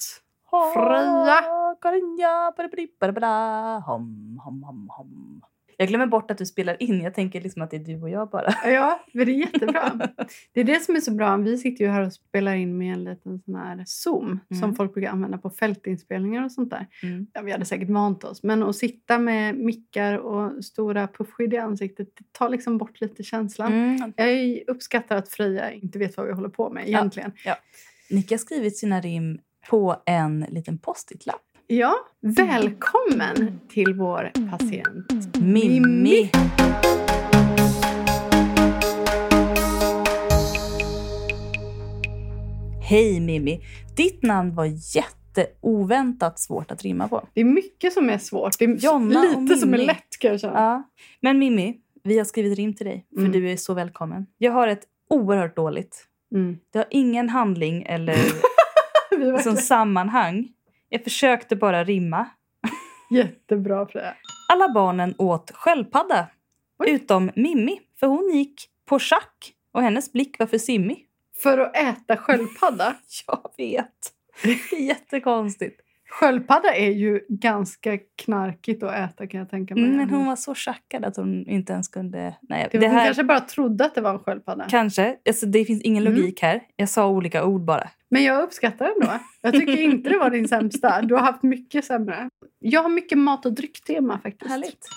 Freja. Jag glömmer bort att du spelar in. Jag tänker liksom att det är du och jag bara. Ja, men det är jättebra. Det är det som är så bra. Vi sitter ju här och spelar in med en liten sån här Zoom som Mm. folk brukar använda på fältinspelningar och sånt där. Mm. Ja, vi hade säkert vant oss. Men att sitta med mickar och stora puffskydd i ansiktet det tar liksom bort lite känslan. Mm. Jag uppskattar att Freja inte vet vad vi håller på med egentligen. Nicky har skrivit sina rim på en liten post-it-lapp. Ja, välkommen till vår patient. Mimmi. Hej Mimmi. Ditt namn var jätteoväntat svårt att rimma på. Det är mycket som är svårt. Det är Jonna lite som är lätt kan jag känna. Ja. Men Mimmi, vi har skrivit rim till dig för Mm. du är så välkommen. Jag har ett oerhört dåligt. Mm. Det har ingen handling eller liksom sammanhang. Jag försökte bara rimma. jättebra Freja. Alla barnen åt sköldpadda. Oj. Utom Mimmi, för hon gick på schack och hennes blick var för simmig. För att äta sköldpadda. Jag vet. Det är jättekonstigt. Sköldpadda är ju ganska knarkigt att äta kan jag tänka mig. Mm, Men hon var så schackad att hon inte ens kunde... Nej, det, det hon här, kanske bara trodde att det var en sköldpadda. Kanske. Alltså, det finns ingen Mm. logik här. Jag sa olika ord bara. Men jag uppskattar det ändå. Jag tycker inte det var din sämsta. Du har haft mycket sämre. Jag har mycket mat och drycktema faktiskt. Härligt.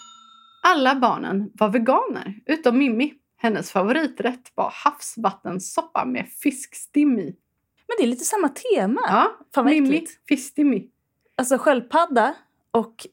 Alla barnen var veganer, utom Mimmi. Hennes favoriträtt var havsvattensoppa med fiskstim i. Men det är lite samma tema. Ja, Fan vad Mimmi, fiskstim Alltså sköldpadda och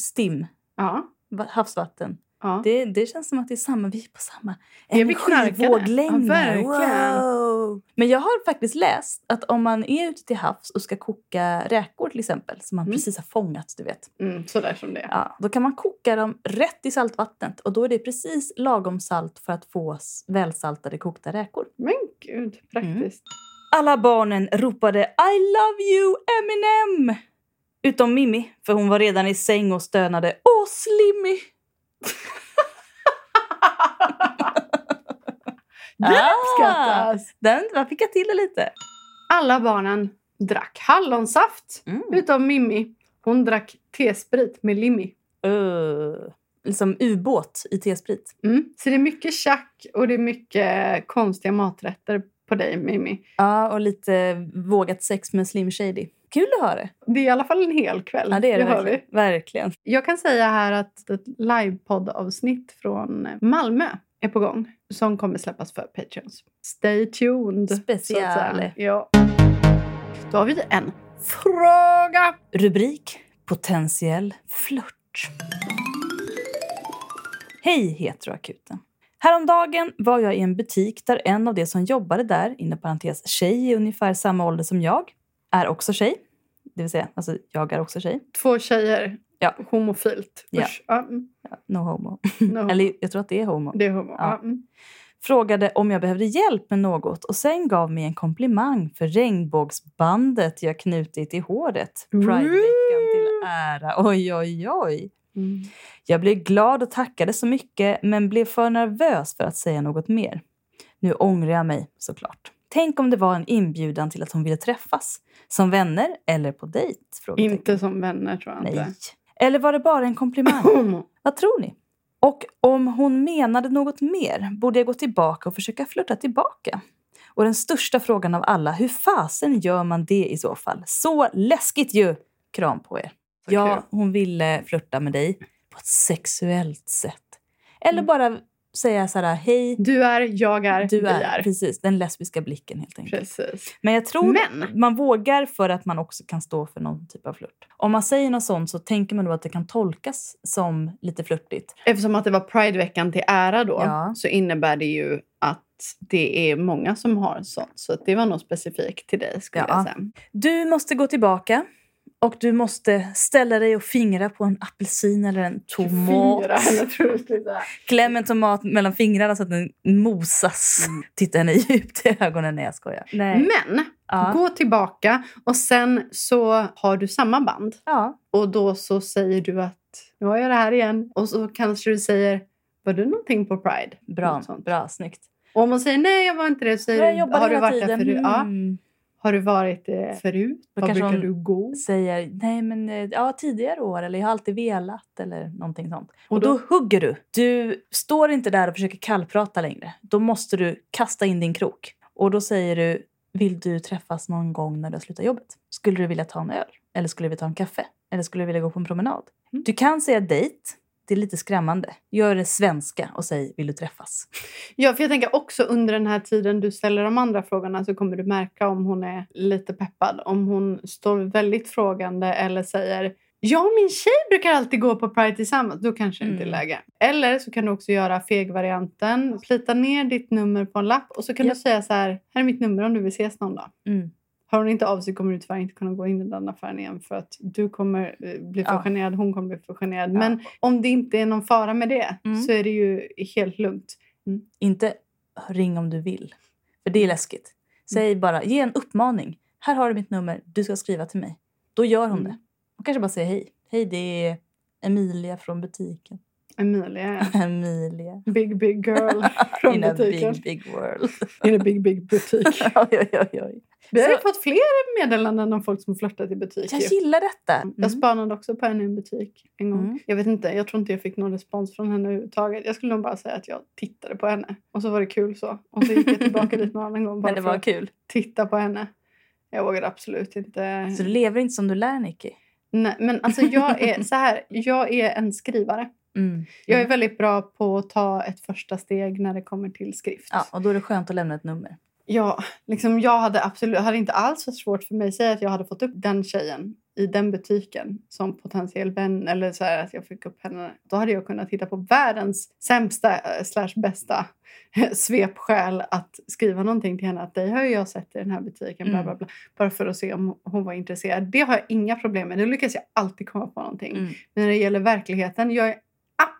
stim, Ja, va- havsvatten. ja. Det, det känns som att det är samma. Vi är på samma energivåglängd. Ja, wow. Men jag har faktiskt läst att om man är ute till havs och ska koka räkor till exempel, som man Mm. precis har fångat, du vet. Mm, sådär som det är. Ja, då kan man koka dem rätt i saltvattnet och då är det precis lagom salt för att få välsaltade kokta räkor. Men gud, praktiskt. Alla barnen ropade I love you Eminem! Utom Mimmi, för hon var redan i säng och stönade Åh, Slimmy! Ah! uppskattas! Den, man fick jag till det lite. Alla barnen drack hallonsaft, Mm. utom Mimmi. Hon drack tesprit med Limmi. Uh, liksom ubåt i tesprit. Mm. Så det är mycket tjack och det är mycket konstiga maträtter på dig, Mimmi. Ja, och lite vågat sex med Slim Shady. Kul att höra. Det är i alla fall en hel kväll. Ja, det är det, hör verkligen. verkligen. vi. Jag kan säga här att ett livepoddavsnitt från Malmö är på gång som kommer släppas för Patreons. Stay tuned! Special. Ja. Då har vi en fråga. Rubrik Potentiell flört. Hej Heteroakuten. Häromdagen var jag i en butik där en av de som jobbade där, inom parentes tjej i ungefär samma ålder som jag, är också tjej. Det vill säga, alltså jag är också tjej. Två tjejer. Ja. Homofilt. Ja. Mm. No homo. No. Eller jag tror att det är homo. Det är homo. Ja. Mm. Frågade om jag behövde hjälp med något och sen gav mig en komplimang för regnbågsbandet jag knutit i håret. Prideveckan till ära. Oj, oj, oj. Mm. Jag blev glad och tackade så mycket men blev för nervös för att säga något mer. Nu ångrar jag mig såklart. Tänk om det var en inbjudan till att hon ville träffas. Som vänner eller på dejt? Inte som vänner tror jag Nej. inte. Eller var det bara en komplimang? Vad tror ni? Och om hon menade något mer, borde jag gå tillbaka och försöka flirta tillbaka? Och den största frågan av alla, hur fasen gör man det i så fall? Så läskigt ju! Kram på er. Så Ja, kul. hon ville flirta med dig på ett sexuellt sätt. Eller Mm. bara säga så här, hej, Du är, jag är, du är. är. Precis, den lesbiska blicken helt enkelt. Precis. Men jag tror Men- man vågar för att man också kan stå för någon typ av flört. Om man säger något sånt så tänker man då att det kan tolkas som lite flörtigt. Eftersom att det var Prideveckan till ära då Ja. så innebär det ju att det är många som har sånt. Så det var nog specifikt till dig skulle Ja. jag säga. Du måste gå tillbaka och du måste ställa dig och fingra på en apelsin eller en tomat. Kläm en tomat mellan fingrarna så att den mosas. Titta henne djupt i ögonen. Nej, jag skojar. Nej. Men Ja. gå tillbaka och sen så har du samma band. ja. Och då så säger du att nu har jag det här igen. Och så kanske du säger var du någonting på Pride? Bra, bra, snyggt. Och om man säger nej jag var inte det så säger Jag har du varit där tiden. förut? Ja. Har du varit det förut? Då Var brukar du gå? Säger nej men eh, ja, tidigare år eller jag har alltid velat eller någonting sånt. Och Och då, då- hugger du. Du står inte där och försöker kallprata längre. Då måste du kasta in din krok. Och då säger du vill du träffas någon gång när du har slutat jobbet? Skulle du vilja ta en öl? Eller skulle vilja ta en kaffe? Eller skulle du vilja gå på en promenad? Mm. Du kan säga dejt. Det är lite skrämmande. Gör det svenska och säg vill du träffas? Ja, för jag tänker också under den här tiden du ställer de andra frågorna så kommer du märka om hon är lite peppad. Om hon står väldigt frågande eller säger jag och min tjej brukar alltid gå på Pride tillsammans. Då kanske det inte är Mm. läge. Eller så kan du också göra feg-varianten. Plita ner ditt nummer på en lapp och så kan Japp. du säga så här. Här är mitt nummer om du vill ses någon dag. Mm. Har hon inte av sig kommer du tyvärr inte kunna gå in i den affären igen för att du kommer eh, bli för Ja. generad, hon kommer bli för generad. Ja. Men om det inte är någon fara med det Mm. så är det ju helt lugnt. Inte ring om du vill. För det är läskigt. Säg bara, ge en uppmaning. Här har du mitt nummer, du ska skriva till mig. Då gör hon Mm. det. Hon kanske bara säger hej. Hej, det är Emilia från butiken. Emilia, Emilia. big big girl från In a butiken. big, big world. In a big big butik. oj, oj, oj. Vi har fått fler meddelanden om folk som flörtat i butik. Jag gillar detta. Jag Mm. spanade också på henne i en butik en gång. Mm. Jag vet inte, jag tror inte jag fick någon respons från henne överhuvudtaget. Jag skulle nog bara säga att jag tittade på henne. Och så var det kul så. Och så gick jag tillbaka dit någon annan gång bara Men det för var att kul. titta på henne. Jag vågade absolut inte. Så du lever inte som du lär, Nicky? Nej, men alltså jag är så här. Jag är en skrivare. Mm. Jag är väldigt bra på att ta ett första steg när det kommer till skrift. Ja, och då är det skönt att lämna ett nummer. Ja, liksom jag hade absolut hade inte alls varit svårt för mig att säga att jag hade fått upp den tjejen i den butiken som potentiell vän eller så här att jag fick upp henne. Då hade jag kunnat hitta på världens sämsta eh, slash bästa svepskäl att skriva någonting till henne. Att dig har jag sett i den här butiken. Bla, Mm. bla, bla, bara för att se om hon var intresserad. Det har jag inga problem med. Då lyckas jag alltid komma på någonting. Mm. Men när det gäller verkligheten, jag är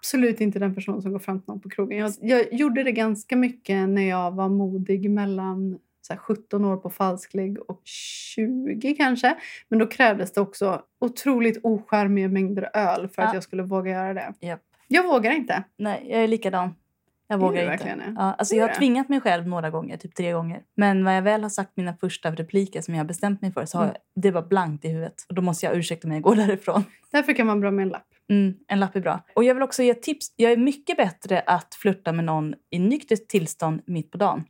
absolut inte den person som går fram till någon på krogen. Jag, jag gjorde det ganska mycket när jag var modig mellan så här, 17 år på falsklig och 20 kanske. Men då krävdes det också otroligt ocharmiga mängder öl för Ja. att jag skulle våga göra det. Japp. Jag vågar inte. Nej, jag är likadan. Jag vågar inte. verkligen? Ja, alltså jag har tvingat mig själv några gånger, typ tre gånger. Men när jag väl har sagt mina första repliker som jag har bestämt mig för så har Mm. jag, det var blankt i huvudet. Och då måste jag ursäkta mig och gå därifrån. Därför kan man vara med en lapp. Mm, en lapp är bra. Och jag vill också ge tips. Jag är mycket bättre att flirta med någon i nyktert tillstånd mitt på dagen.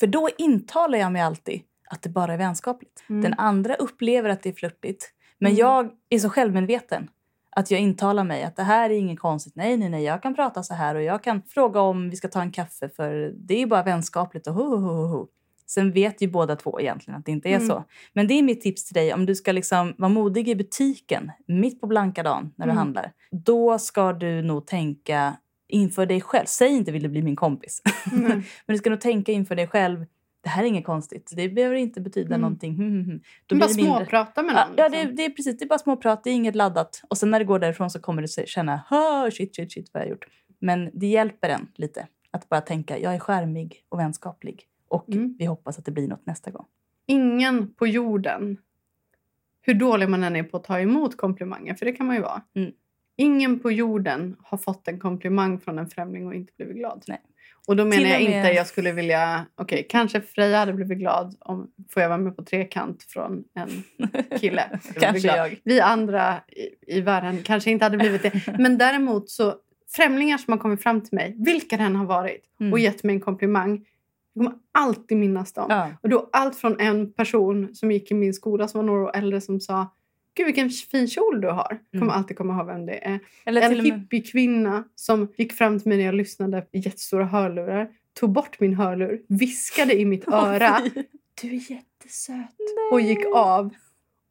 För då intalar jag mig alltid att det bara är vänskapligt. Mm. Den andra upplever att det är flörtigt. Men Mm. jag är så självmedveten att jag intalar mig att det här är inget konstigt. Nej, nej, nej, jag kan prata så här och jag kan fråga om vi ska ta en kaffe för det är bara vänskapligt och ho, ho, ho, ho. Sen vet ju båda två egentligen att det inte är Mm. så. Men det är mitt tips till dig. Om du ska liksom vara modig i butiken mitt på blanka dagen när du Mm. handlar. Då ska du nog tänka inför dig själv. Säg inte vill du bli min kompis. Mm. Men du ska nog tänka inför dig själv. Det här är inget konstigt. Det behöver inte betyda Mm. någonting. Hmm, hmm. Då Bara det mindre. småprata med Ja, någon. ja det, liksom. det är precis. Det är bara småprat. Det är inget laddat. Och sen när du går därifrån så kommer du känna "Ah, shit, shit, shit vad jag har gjort. Men det hjälper en lite att bara tänka jag är skärmig och vänskaplig. Och Mm. vi hoppas att det blir något nästa gång. Ingen på jorden, hur dålig man än är på att ta emot komplimanger, för det kan man ju vara. Mm. Ingen på jorden har fått en komplimang från en främling och inte blivit glad. Nej. Och då menar Till jag med- inte jag skulle vilja... Okej, kanske Freja hade blivit glad om får jag vara med på trekant från en kille. Kanske jag. Vi andra i, i världen kanske inte hade blivit det. Men däremot så främlingar som har kommit fram till mig, vilka den har varit, Mm. och gett mig en komplimang. Jag kommer alltid minnas dem. Ja. Och då allt från en person som gick i min skola som var några år äldre som sa Gud vilken fin kjol du har. Jag kommer Mm. alltid komma ihåg vem det är. Eller en hippiekvinna som gick fram till mig när jag lyssnade i jättestora hörlurar. Tog bort min hörlur, viskade i mitt öra. Du är jättesöt. Och gick av.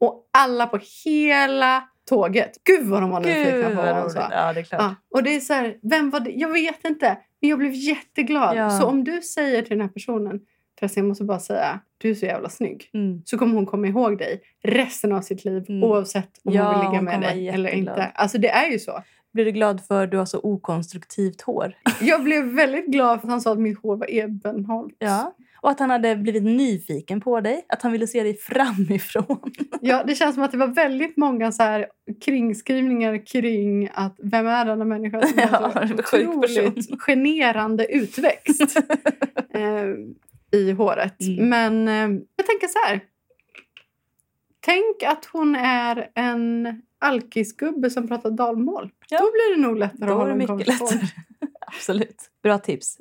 Och alla på hela tåget. Gud vad de var nyfikna på vad hon sa. Ja, det är klart. Ja, och det är så här, vem var det? Jag vet inte. Men jag blev jätteglad. Ja. Så om du säger till den här personen, förresten jag måste bara säga, du är så jävla snygg. Mm. Så kommer hon komma ihåg dig resten av sitt liv Mm. oavsett om Ja, hon vill hon ligga med kommer dig eller inte. Alltså det är ju så. Blir du glad för att du har så okonstruktivt hår? Jag blev väldigt glad för att han sa att mitt hår var ebenholt. Ja. Och att han hade blivit nyfiken på dig. Att han ville se dig framifrån. Ja, det känns som att det var väldigt många så här kringskrivningar kring att vem är denna människa som Ja, har så otroligt generande utväxt eh, i håret. Mm. Men eh, jag tänker så här. Tänk att hon är en alkisgubbe som pratar dalmål. Ja. Då blir det nog lättare Då att hålla det en mycket konversation. lättare. Absolut. Bra tips.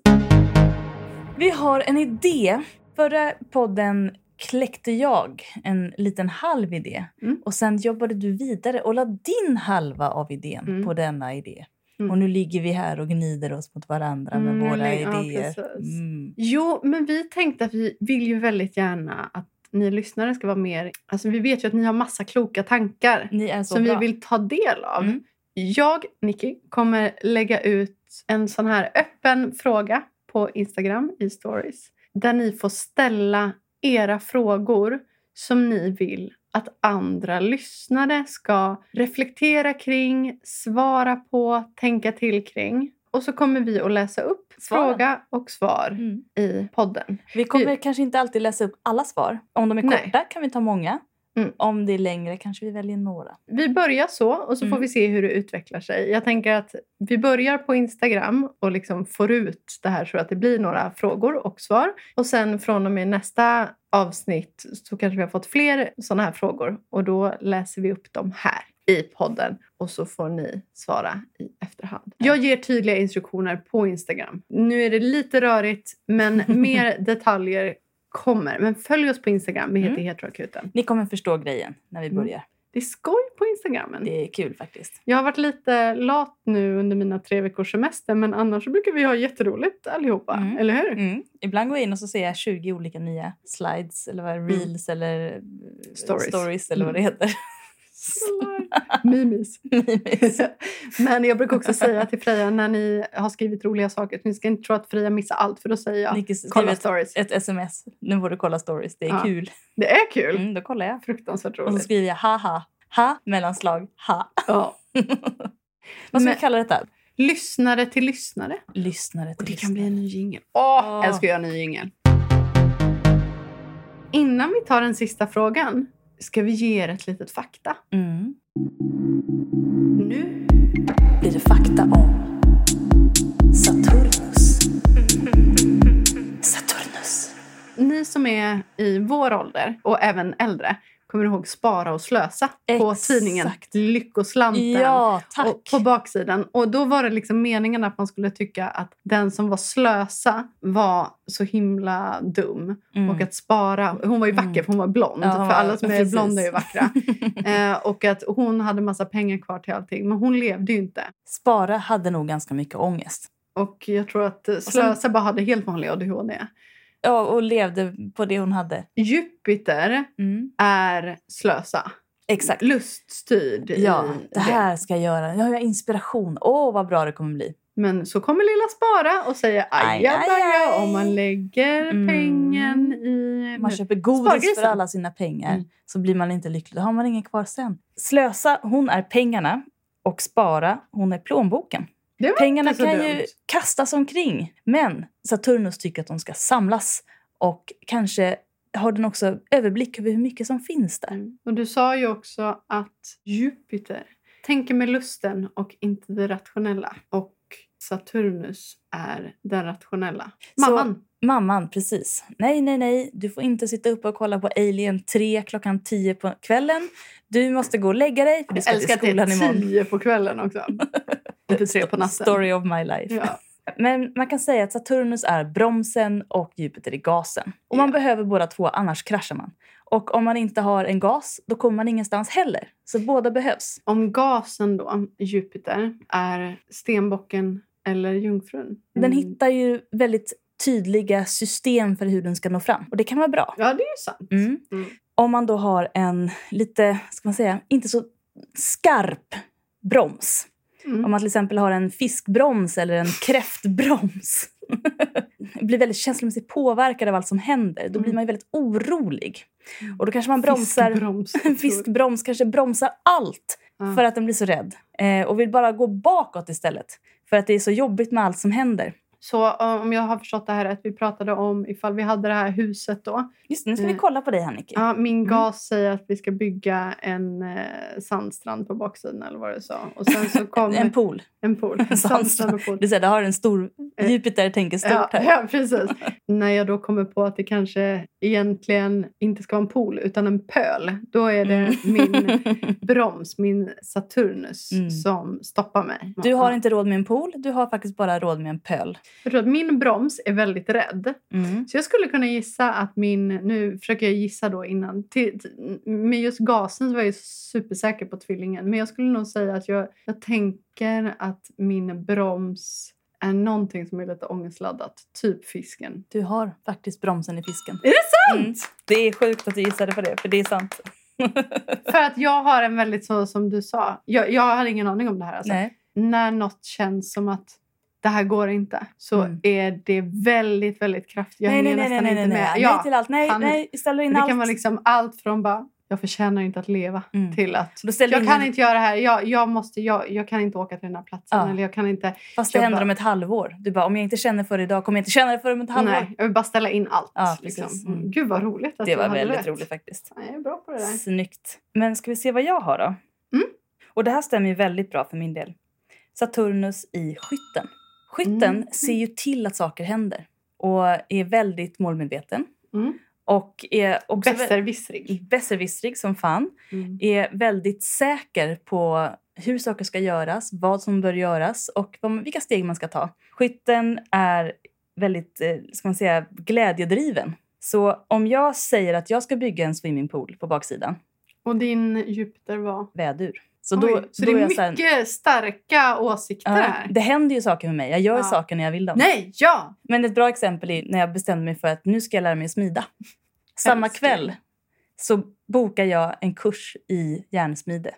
Vi har en idé. Förra podden kläckte jag en liten halv idé. Mm. Och sen jobbade du vidare och la din halva av idén Mm. på denna idé. Mm. Och nu ligger vi här och gnider oss mot varandra Mm, med nu våra ja, idéer. Mm. Jo, men vi tänkte att vi vill ju väldigt gärna att ni lyssnare ska vara mer... Alltså vi vet ju att ni har massa kloka tankar som bra. vi vill ta del av. Mm. Jag, Nicky, kommer lägga ut en sån här öppen fråga på Instagram i stories. Där ni får ställa era frågor som ni vill att andra lyssnare ska reflektera kring, svara på, tänka till kring. Och så kommer vi att läsa upp Svaren. fråga och svar Mm. i podden. Vi kommer kanske inte alltid läsa upp alla svar. Om de är Nej. korta kan vi ta många. Mm. Om det är längre kanske vi väljer några. Vi börjar så och så får Mm. vi se hur det utvecklar sig. Jag tänker att vi börjar på Instagram och liksom får ut det här så att det blir några frågor och svar. Och sen från och med nästa avsnitt så kanske vi har fått fler sådana här frågor och då läser vi upp dem här i podden och så får ni svara i efterhand. Jag ger tydliga instruktioner på Instagram. Nu är det lite rörigt men mer detaljer kommer. Men följ oss på Instagram. Vi heter Mm. Heteroakuten. Ni kommer förstå grejen när vi Mm. börjar. Det är skoj på Instagrammen. Det är kul faktiskt. Jag har varit lite lat nu under mina tre veckors semester men annars brukar vi ha jätteroligt allihopa. Mm. Eller hur? Mm. Ibland går jag in och så ser jag 20 olika nya slides eller vad, reels eller eh, Mm. Stories. stories eller vad det heter. Mimis. Mimis. men jag brukar också säga till Freja när ni har skrivit roliga saker att ni ska inte tro att Freja missar allt för då säger jag Nicky kolla ett, stories. ett sms. Nu får du kolla stories. Det är Ja. kul. Det är kul. Mm, då kollar jag. Fruktansvärt Och så roligt. skriver jag ha-ha. Ha mellanslag ha. Ja. Vad ska Men- vi kalla detta? Lyssnare till lyssnare. Lyssnare Och till det kan bli lyssnare. en ny jingel. Åh, Åh. älskar jag ny jingel. Innan vi tar den sista frågan ska vi ge er ett litet fakta. Mm. Nu blir det fakta om Saturnus. Saturnus. Ni som är i vår ålder och även äldre kommer ihåg Spara och slösa på Exakt. tidningen Lyckoslanten. Ja, tack. Och på baksidan. Och då var det liksom meningen att man skulle tycka att den som var slösa var så himla dum. Mm. Och att spara, hon var ju vacker Mm. för hon var blond. Ja, för var- alla som är precis. blonda är ju vackra. eh, och att hon hade massa pengar kvar till allting. Men hon levde ju inte. Spara hade nog ganska mycket ångest. Och jag tror att Slösa bara hade helt vanlig ADHD. Ja, och levde på det hon hade. Jupiter Mm. är slösa. Exakt. Luststyrd Ja, det här ska jag göra. Nu har jag inspiration. Åh, vad bra det kommer bli. Men så kommer lilla Spara och säger Aj, aj, ajabaja aj. om man lägger Mm. pengen i... Man köper godis Spargrisen. för alla sina pengar Mm. så blir man inte lycklig. Då har man ingen kvar sen. Slösa, hon är pengarna. Och spara, hon är plånboken. Pengarna kan dumt. ju kastas omkring. Men Saturnus tycker att de ska samlas. Och kanske har den också överblick över hur mycket som finns där. Mm. Och du sa ju också att Jupiter tänker med lusten och inte det rationella. Och Saturnus är den rationella. Så- Mamman. Mamman, precis. Nej, nej, nej. Du får inte sitta uppe och kolla på Alien 3 klockan 10 på kvällen. Du måste gå och lägga dig för du Jag ska till älskar att det skolan är imorgon. tio på kvällen också. inte tre på natten. Story of my life. Ja. Men man kan säga att Saturnus är bromsen och Jupiter är gasen. Och man Ja. behöver båda två, annars kraschar man. Och om man inte har en gas, då kommer man ingenstans heller. Så båda behövs. Om gasen då, Jupiter, är stenbocken eller jungfrun? Den Mm. hittar ju väldigt tydliga system för hur den ska nå fram. Och det kan vara bra. Ja, det är ju sant. Mm. Mm. Om man då har en lite, ska man säga, inte så skarp broms. Mm. Om man till exempel har en fiskbroms eller en kräftbroms. blir väldigt känslomässigt påverkad av allt som händer. Då blir Mm. man väldigt orolig. Och då kanske man bromsar... Fiskbroms. En fiskbroms kanske bromsar allt för att den blir så rädd. Eh, och vill bara gå bakåt istället. För att det är så jobbigt med allt som händer. Så eh, om jag har förstått det här rätt, vi pratade om ifall vi hade det här huset då. Just nu ska vi Mm. kolla på dig här Nicky. Ja, min Mm. gas säger att vi ska bygga en eh, sandstrand på baksidan eller vad det sa. Och sen så kom En pool. en pool. Sandstrand och pool. Du säger, det har en stor... Eh, Jupiter tänker stort Ja, här. ja, precis. När jag då kommer på att det kanske egentligen inte ska vara en pool utan en pöl. Då är det Mm. min broms, min Saturnus, Mm. som stoppar mig. Du har inte råd med en pool, du har faktiskt bara råd med en pöl. Jag tror att min broms är väldigt rädd. Mm. Så jag skulle kunna gissa att min... Nu försöker jag gissa då innan. Till, till, med just gasen så var jag supersäker på tvillingen. Men jag skulle nog säga att jag, jag tänker att min broms är någonting som är lite ångestladdat. Typ fisken. Du har faktiskt bromsen i fisken. Är det sant? Mm. Det är sjukt att du gissade på det, för det är sant. För att jag har en väldigt så som du sa. Jag, jag hade ingen aning om det här. Alltså. Nej. När något känns som att det här går inte så Mm. är det väldigt, väldigt kraftigt. Jag nej, hänger nej, nästan nej, inte nej, med. nej. Ja, nej till allt. Nej, han- nej, ställer in det allt. kan vara liksom allt från bara jag förtjänar inte att leva Mm. till att jag in kan inte göra det här. Jag, jag, måste, jag, jag kan inte åka till den här platsen. Ja. Eller jag kan inte... Fast det jag händer om ett halvår. Du bara, om jag inte känner för det idag kommer jag inte känna det för om ett halvår. Nej, jag vill bara ställa in allt. Ja, liksom. mm. Mm. Gud vad roligt att det var väldigt rätt. roligt faktiskt. Ja, Jag är bra på det där. Snyggt. Men ska vi se vad jag har då? Mm. Och det här stämmer ju väldigt bra för min del. Saturnus i skytten. Skytten Mm. ser ju till att saker händer och är väldigt målmedveten. Mm. Och är också Besserwissrig. besserwissrig som fan. Mm. Är väldigt säker på hur saker ska göras, vad som bör göras och vilka steg man ska ta. Skytten är väldigt eh, ska man säga, glädjedriven. Så om jag säger att jag ska bygga en swimmingpool på baksidan, Och din Jupiter var? vädur. Så, Oj, då, så då det är så här- mycket starka åsikter Ja, här. det händer ju saker med mig. Jag gör Ja. saker när jag vill dem. Nej, ja! Men ett bra exempel är när jag bestämde mig för att nu ska jag lära mig att smida. Samma kväll så bokar jag en kurs i järnsmide.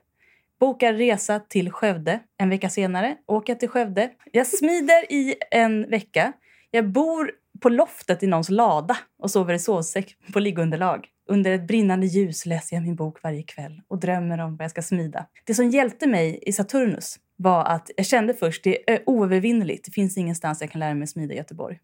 Bokar resa till Skövde en vecka senare. Åker till Skövde. Jag smider i en vecka. Jag bor på loftet i någons lada och sover i sovsäck på liggunderlag. Under ett brinnande ljus läser jag min bok varje kväll och drömmer om vad jag ska smida. Det som hjälpte mig i Saturnus var att jag kände först det är oövervinneligt. Det finns ingenstans jag kan lära mig smida i Göteborg.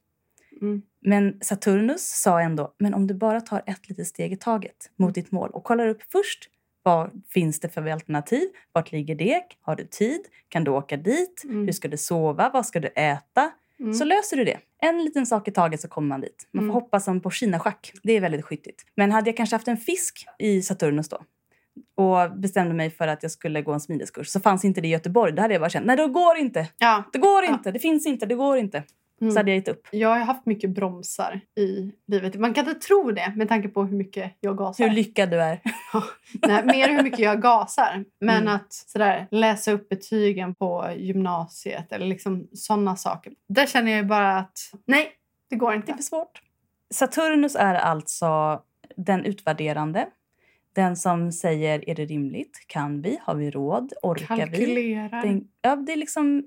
Mm. Men Saturnus sa ändå, men om du bara tar ett litet steg i taget mot ditt mål och kollar upp först vad finns det för alternativ? Vart ligger det? Har du tid? Kan du åka dit? Mm. Hur ska du sova? Vad ska du äta? Mm. Så löser du det. En liten sak i taget så kommer man dit. Man får Mm. hoppas som på Kina-schack. Det är väldigt skyttigt. Men hade jag kanske haft en fisk i Saturnus då och bestämde mig för att jag skulle gå en smideskurs så fanns inte det i Göteborg. Då hade jag bara känt, nej det går inte. Ja. Det går Ja. inte. Det finns inte. Det går inte. Mm. Så hade jag gett upp. Jag har haft mycket bromsar i livet. Man kan inte tro det med tanke på hur mycket jag gasar. Hur lyckad du är. Nej, mer hur mycket jag gasar. Men Mm. att sådär, läsa upp betygen på gymnasiet eller liksom sådana saker. Där känner jag bara att nej, det går Det är inte. för svårt. Saturnus är alltså den utvärderande. Den som säger, är det rimligt? Kan vi? Har vi råd? Orkar vi? Kalkylerar. Den, ja, det är liksom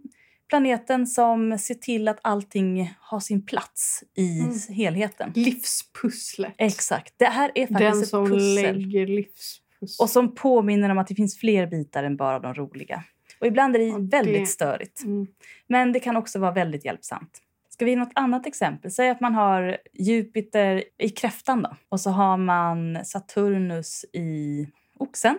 planeten som ser till att allting har sin plats i Mm. helheten. Livspusslet. Exakt. Det här är Den faktiskt som ett pussel. lägger livspussel. Och som påminner om att det finns fler bitar än bara de roliga. Och ibland är det det- väldigt störigt. Mm. Men det kan också vara väldigt hjälpsamt. Ska vi ge något annat exempel? Säg att man har Jupiter i kräftan då. Och så har man Saturnus i oxen.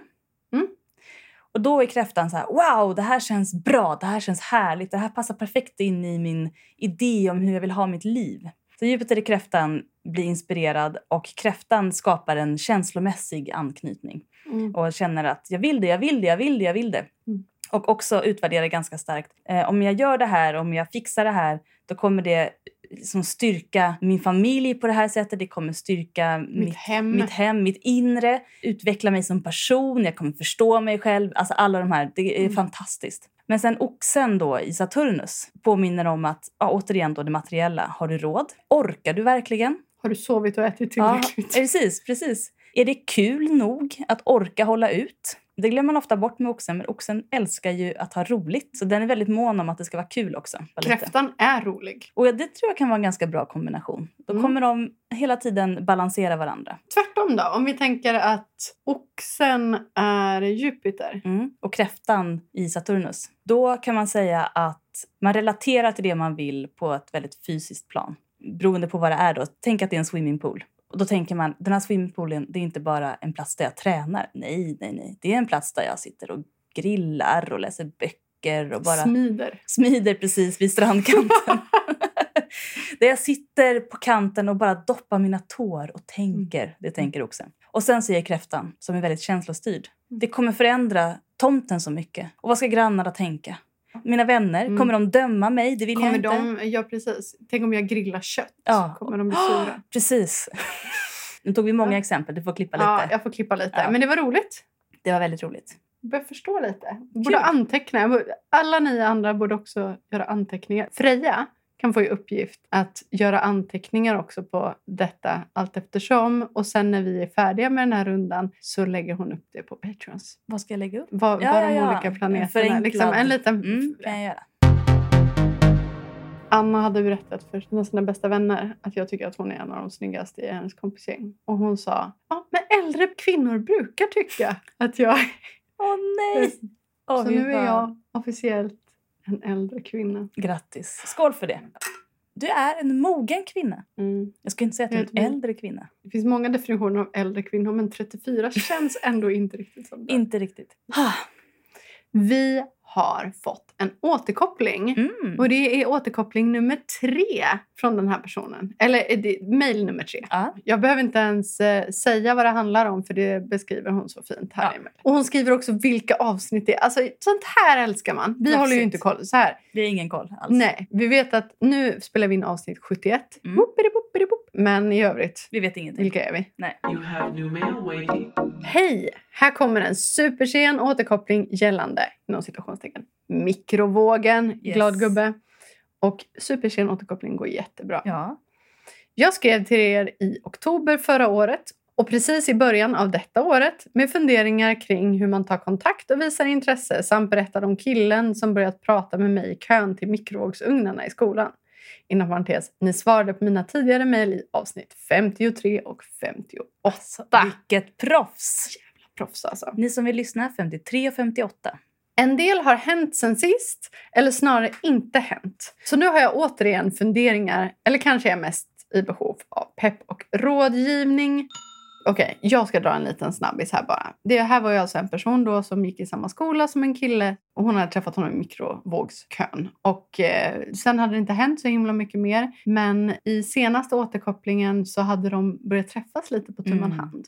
Och då är kräftan så här, wow, det här känns bra, det här känns härligt, det här passar perfekt in i min idé om hur jag vill ha mitt liv. Så Jupiter i kräftan blir inspirerad och kräftan skapar en känslomässig anknytning Mm. och känner att jag vill det, jag vill det, jag vill det, jag vill det. Mm. Och också utvärderar ganska starkt. Eh, om jag gör det här, om jag fixar det här, då kommer det liksom styrka min familj på det här sättet. Det kommer styrka mitt, hem. mitt hem, mitt inre, utveckla mig som person. Jag kommer förstå mig själv. Alltså alla de här, det är Mm. fantastiskt. Men sen oxen då i Saturnus påminner om att, ja, återigen då det materiella. Har du råd? Orkar du verkligen? Har du sovit och ätit Ja, tillräckligt? precis, precis. Är det kul nog att orka hålla ut? Det glömmer man ofta bort med oxen, men oxen älskar ju att ha roligt. Så den är väldigt mån om att det ska vara kul också. Kräftan är rolig. Och det tror jag kan vara en ganska bra kombination. Då Mm. kommer de hela tiden balansera varandra. Tvärtom då, om vi tänker att oxen är Jupiter. Mm. Och kräftan i Saturnus. Då kan man säga att man relaterar till det man vill på ett väldigt fysiskt plan. Beroende på vad det är då. Tänk att det är en swimmingpool. Och då tänker man, den här swimmingpoolen, det är inte bara en plats där jag tränar. Nej, nej, nej. Det är en plats där jag sitter och grillar och läser böcker och bara Smider. smider precis vid strandkanten. där jag sitter på kanten och bara doppar mina tår och tänker. Det tänker oxen. Och sen säger kräftan, som är väldigt känslostyrd. Det kommer förändra tomten så mycket. Och vad ska grannarna tänka? Mina vänner, Mm. kommer de döma mig? Det vill Kommer jag inte. de, ja, precis. Tänk om jag grillar kött. Ja. Kommer de bli sura? Precis. Nu tog vi många Ja. exempel. Du får klippa lite. Ja, jag får klippa lite. Ja. Men det var roligt. Det var väldigt roligt. Jag börjar förstå lite. Jag Kul. Borde anteckna. Borde- Alla ni andra borde också göra anteckningar. Freja kan få i uppgift att göra anteckningar också på detta allt eftersom. Och sen när vi är färdiga med den här rundan så lägger hon upp det på Patreons. Vad ska jag lägga upp? Vad, Ja, vad ja, de ja. olika En planeterna förenklad- liksom En liten... Mm, kan jag göra. Anna hade berättat för sina, sina bästa vänner att jag tycker att hon är en av de snyggaste i hennes kompisgäng. Och hon sa, ja men äldre kvinnor brukar tycka att jag. Åh nej! Åh, Så fy nu är jag officiellt en äldre kvinna. Grattis. Skål för det. Du är en mogen kvinna. Mm. Jag ska inte säga att du är en vid. äldre kvinna. Det finns många definitioner av äldre kvinnor men 34 känns ändå inte riktigt som det. Inte riktigt. Vi har fått en återkoppling. Mm. Och det är återkoppling nummer tre från den här personen. Eller är det mail nummer tre. Ja. Jag behöver inte ens eh, säga vad det handlar om för det beskriver hon så fint här. Ja. Och hon skriver också vilka avsnitt det är. Alltså sånt här älskar man. Vi Proffsigt. håller ju inte koll. Så här. Vi har ingen koll alls. Nej, vi vet att nu spelar vi in avsnitt 71. Mm. Men i övrigt, Vi vet ingenting. vilka är vi? You have new mail waiting. Hej! Här kommer en supersen återkoppling gällande inom situationstecken mikrovågen. Yes. Glad gubbe. Och supersen återkoppling går jättebra. Ja. Jag skrev till er i oktober förra året och precis i början av detta året med funderingar kring hur man tar kontakt och visar intresse samt berättade om killen som börjat prata med mig i kön till mikrovågsugnarna i skolan. Inom parentes, ni svarade på mina tidigare mejl i avsnitt 53 och 58. Alltså, vilket proffs! Proffs alltså. Ni som vill lyssna, 53 och 58. En del har hänt sen sist, eller snarare inte hänt. Så nu har jag återigen funderingar, eller kanske är mest i behov av pepp och rådgivning. Okej, jag ska dra en liten snabbis här bara. Det här var ju alltså en person då som gick i samma skola som en kille och hon hade träffat honom i mikrovågskön. Och eh, sen hade det inte hänt så himla mycket mer. Men i senaste återkopplingen så hade de börjat träffas lite på tu Mm. hand.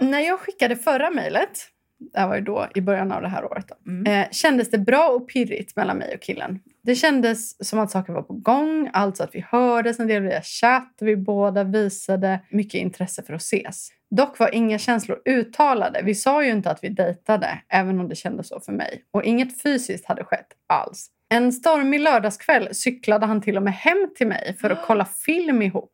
När jag skickade förra mejlet, det här var ju då i början av det här året, då, Mm. eh, kändes det bra och pirrigt mellan mig och killen. Det kändes som att saker var på gång, alltså att vi hördes en del via chatt vi båda visade mycket intresse för att ses. Dock var inga känslor uttalade. Vi sa ju inte att vi dejtade, även om det kändes så för mig. Och inget fysiskt hade skett alls. En stormig lördagskväll cyklade han till och med hem till mig för att kolla film ihop.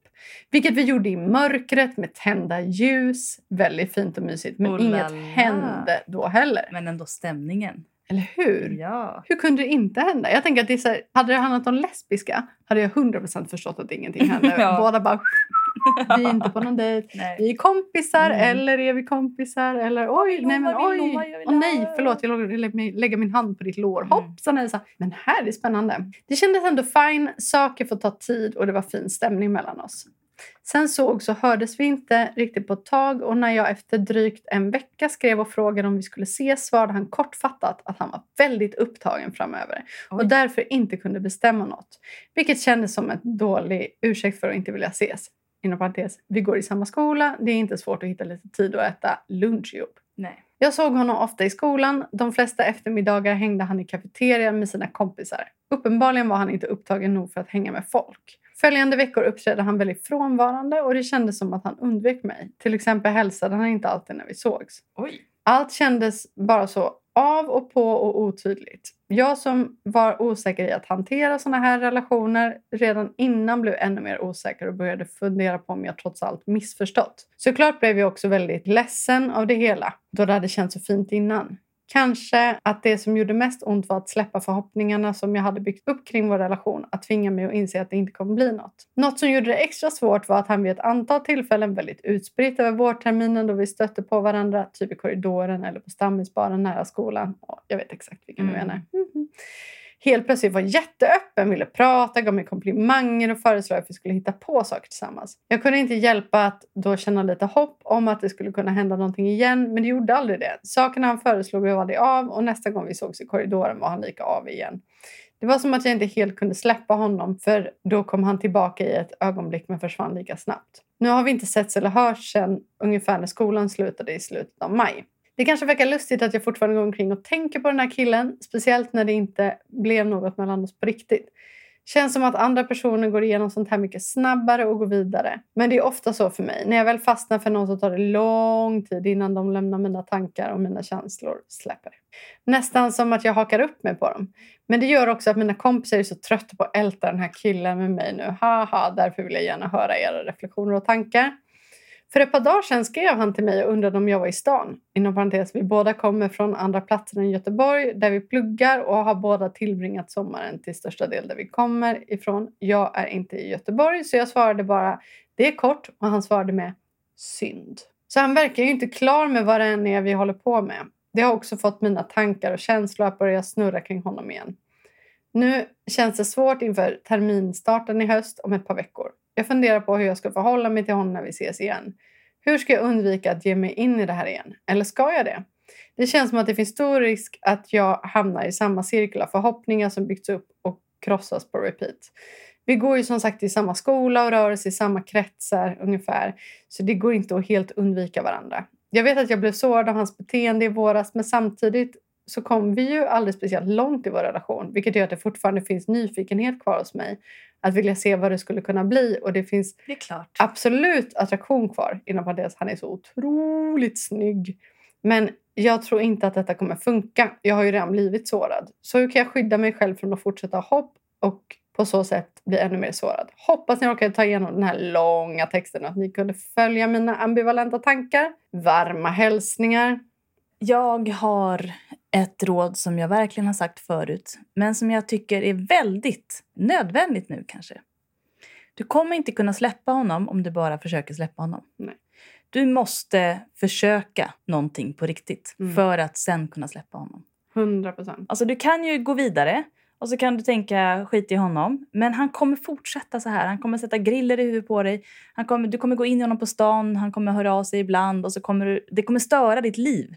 Vilket vi gjorde i mörkret med tända ljus. Väldigt fint och mysigt. Men Oh la inget hände då heller. Men ändå stämningen. Eller hur? Ja. Hur kunde det inte hända? Jag tänker att det är så här, hade det handlat om lesbiska hade jag 100% förstått att ingenting hände. Ja. Båda bara vi är inte på någon dejt. Nej. Vi är kompisar Mm. eller är vi kompisar? Eller oj, nej men oj. Åh nej, förlåt jag lägger min hand på ditt lår. Mm. Hoppsan Elsa. Men här är spännande. Det kändes ändå fine. Saker får ta tid och det var fin stämning mellan oss. Sen såg så hördes vi inte riktigt på ett tag och när jag efter drygt en vecka skrev och frågade om vi skulle ses svarade han kortfattat att han var väldigt upptagen framöver och Oj. därför inte kunde bestämma något. Vilket kändes som en dålig ursäkt för att inte vilja ses. Inom parentes, vi går i samma skola. Det är inte svårt att hitta lite tid att äta lunch ihop. Nej. Jag såg honom ofta i skolan. De flesta eftermiddagar hängde han i kafeterian med sina kompisar. Uppenbarligen var han inte upptagen nog för att hänga med folk. Följande veckor uppträdde han väldigt frånvarande och det kändes som att han undvek mig. Till exempel hälsade han inte alltid när vi sågs. Oj. Allt kändes bara så av och på och otydligt. Jag som var osäker i att hantera såna här relationer redan innan blev ännu mer osäker och började fundera på om jag trots allt missförstått. Såklart blev jag också väldigt ledsen av det hela då det hade känts så fint innan. Kanske att det som gjorde mest ont var att släppa förhoppningarna som jag hade byggt upp kring vår relation, att tvinga mig att inse att det inte kommer bli något. Något som gjorde det extra svårt var att han vid ett antal tillfällen väldigt utspritt över vårterminen då vi stötte på varandra, typ i korridoren eller på stammisbaren nära skolan. Ja, jag vet exakt vilken du Mm. menar. Helt plötsligt var jätteöppen, ville prata, gav mig komplimanger och föreslog att vi skulle hitta på saker tillsammans. Jag kunde inte hjälpa att då känna lite hopp om att det skulle kunna hända någonting igen, men det gjorde aldrig det. Sakerna han föreslog var aldrig av och nästa gång vi sågs i korridoren var han lika av igen. Det var som att jag inte helt kunde släppa honom för då kom han tillbaka i ett ögonblick men försvann lika snabbt. Nu har vi inte setts eller hörts sedan ungefär när skolan slutade i slutet av maj. Det kanske verkar lustigt att jag fortfarande går omkring och tänker på den här killen, speciellt när det inte blev något mellan oss på riktigt. Känns som att andra personer går igenom sånt här mycket snabbare och går vidare. Men det är ofta så för mig. När jag väl fastnar för någon så tar det lång tid innan de lämnar mina tankar och mina känslor släpper. Nästan som att jag hakar upp mig på dem. Men det gör också att mina kompisar är så trötta på att älta den här killen med mig nu. Haha, därför vill jag gärna höra era reflektioner och tankar. För ett par dagar sedan skrev han till mig och undrade om jag var i stan. Inom parentes, vi båda kommer från andra platser än Göteborg där vi pluggar och har båda tillbringat sommaren till största del där vi kommer ifrån. Jag är inte i Göteborg så jag svarade bara det är kort och han svarade med synd. Så han verkar ju inte klar med vad det än är vi håller på med. Det har också fått mina tankar och känslor att börja snurra kring honom igen. Nu känns det svårt inför terminstarten i höst om ett par veckor. Jag funderar på hur jag ska förhålla mig till honom när vi ses igen. Hur ska jag undvika att ge mig in i det här igen? Eller ska jag det? Det känns som att det finns stor risk att jag hamnar i samma cirkel av förhoppningar som byggts upp och krossas på repeat. Vi går ju som sagt i samma skola och rör oss i samma kretsar ungefär. Så det går inte att helt undvika varandra. Jag vet att jag blev sårad av hans beteende i våras men samtidigt så kom vi ju aldrig speciellt långt i vår relation vilket gör att det fortfarande finns nyfikenhet kvar hos mig. Att vilja se vad det skulle kunna bli och det finns Det absolut attraktion kvar. Inom parentes, han är så otroligt snygg. Men jag tror inte att detta kommer funka. Jag har ju redan blivit sårad. Så hur kan jag skydda mig själv från att fortsätta hopp och på så sätt bli ännu mer sårad? Hoppas ni orkade ta igenom den här långa texten och att ni kunde följa mina ambivalenta tankar. Varma hälsningar. Jag har ett råd som jag verkligen har sagt förut men som jag tycker är väldigt nödvändigt nu kanske. Du kommer inte kunna släppa honom om du bara försöker släppa honom. Nej. Du måste försöka någonting på riktigt Mm. för att sen kunna släppa honom. 100 procent. Alltså du kan ju gå vidare och så kan du tänka skit i honom. Men han kommer fortsätta så här. Han kommer sätta griller i huvudet på dig. Han kommer, du kommer gå in i honom på stan. Han kommer höra av sig ibland. Och så kommer du, det kommer störa ditt liv.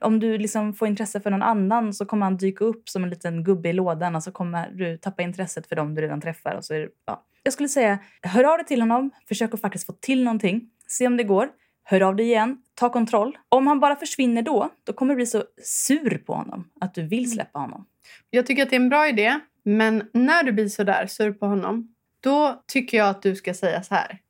Om du liksom får intresse för någon annan så kommer han dyka upp som en liten gubbe i lådan och så kommer du tappa intresset för dem du redan träffar. Och så är det, ja. Jag skulle säga, hör av dig till honom. Försök att faktiskt få till någonting. Se om det går. Hör av dig igen. Ta kontroll. Om han bara försvinner då, då kommer du bli så sur på honom att du vill släppa honom. Jag tycker att det är en bra idé. Men när du blir så där sur på honom, då tycker jag att du ska säga så här.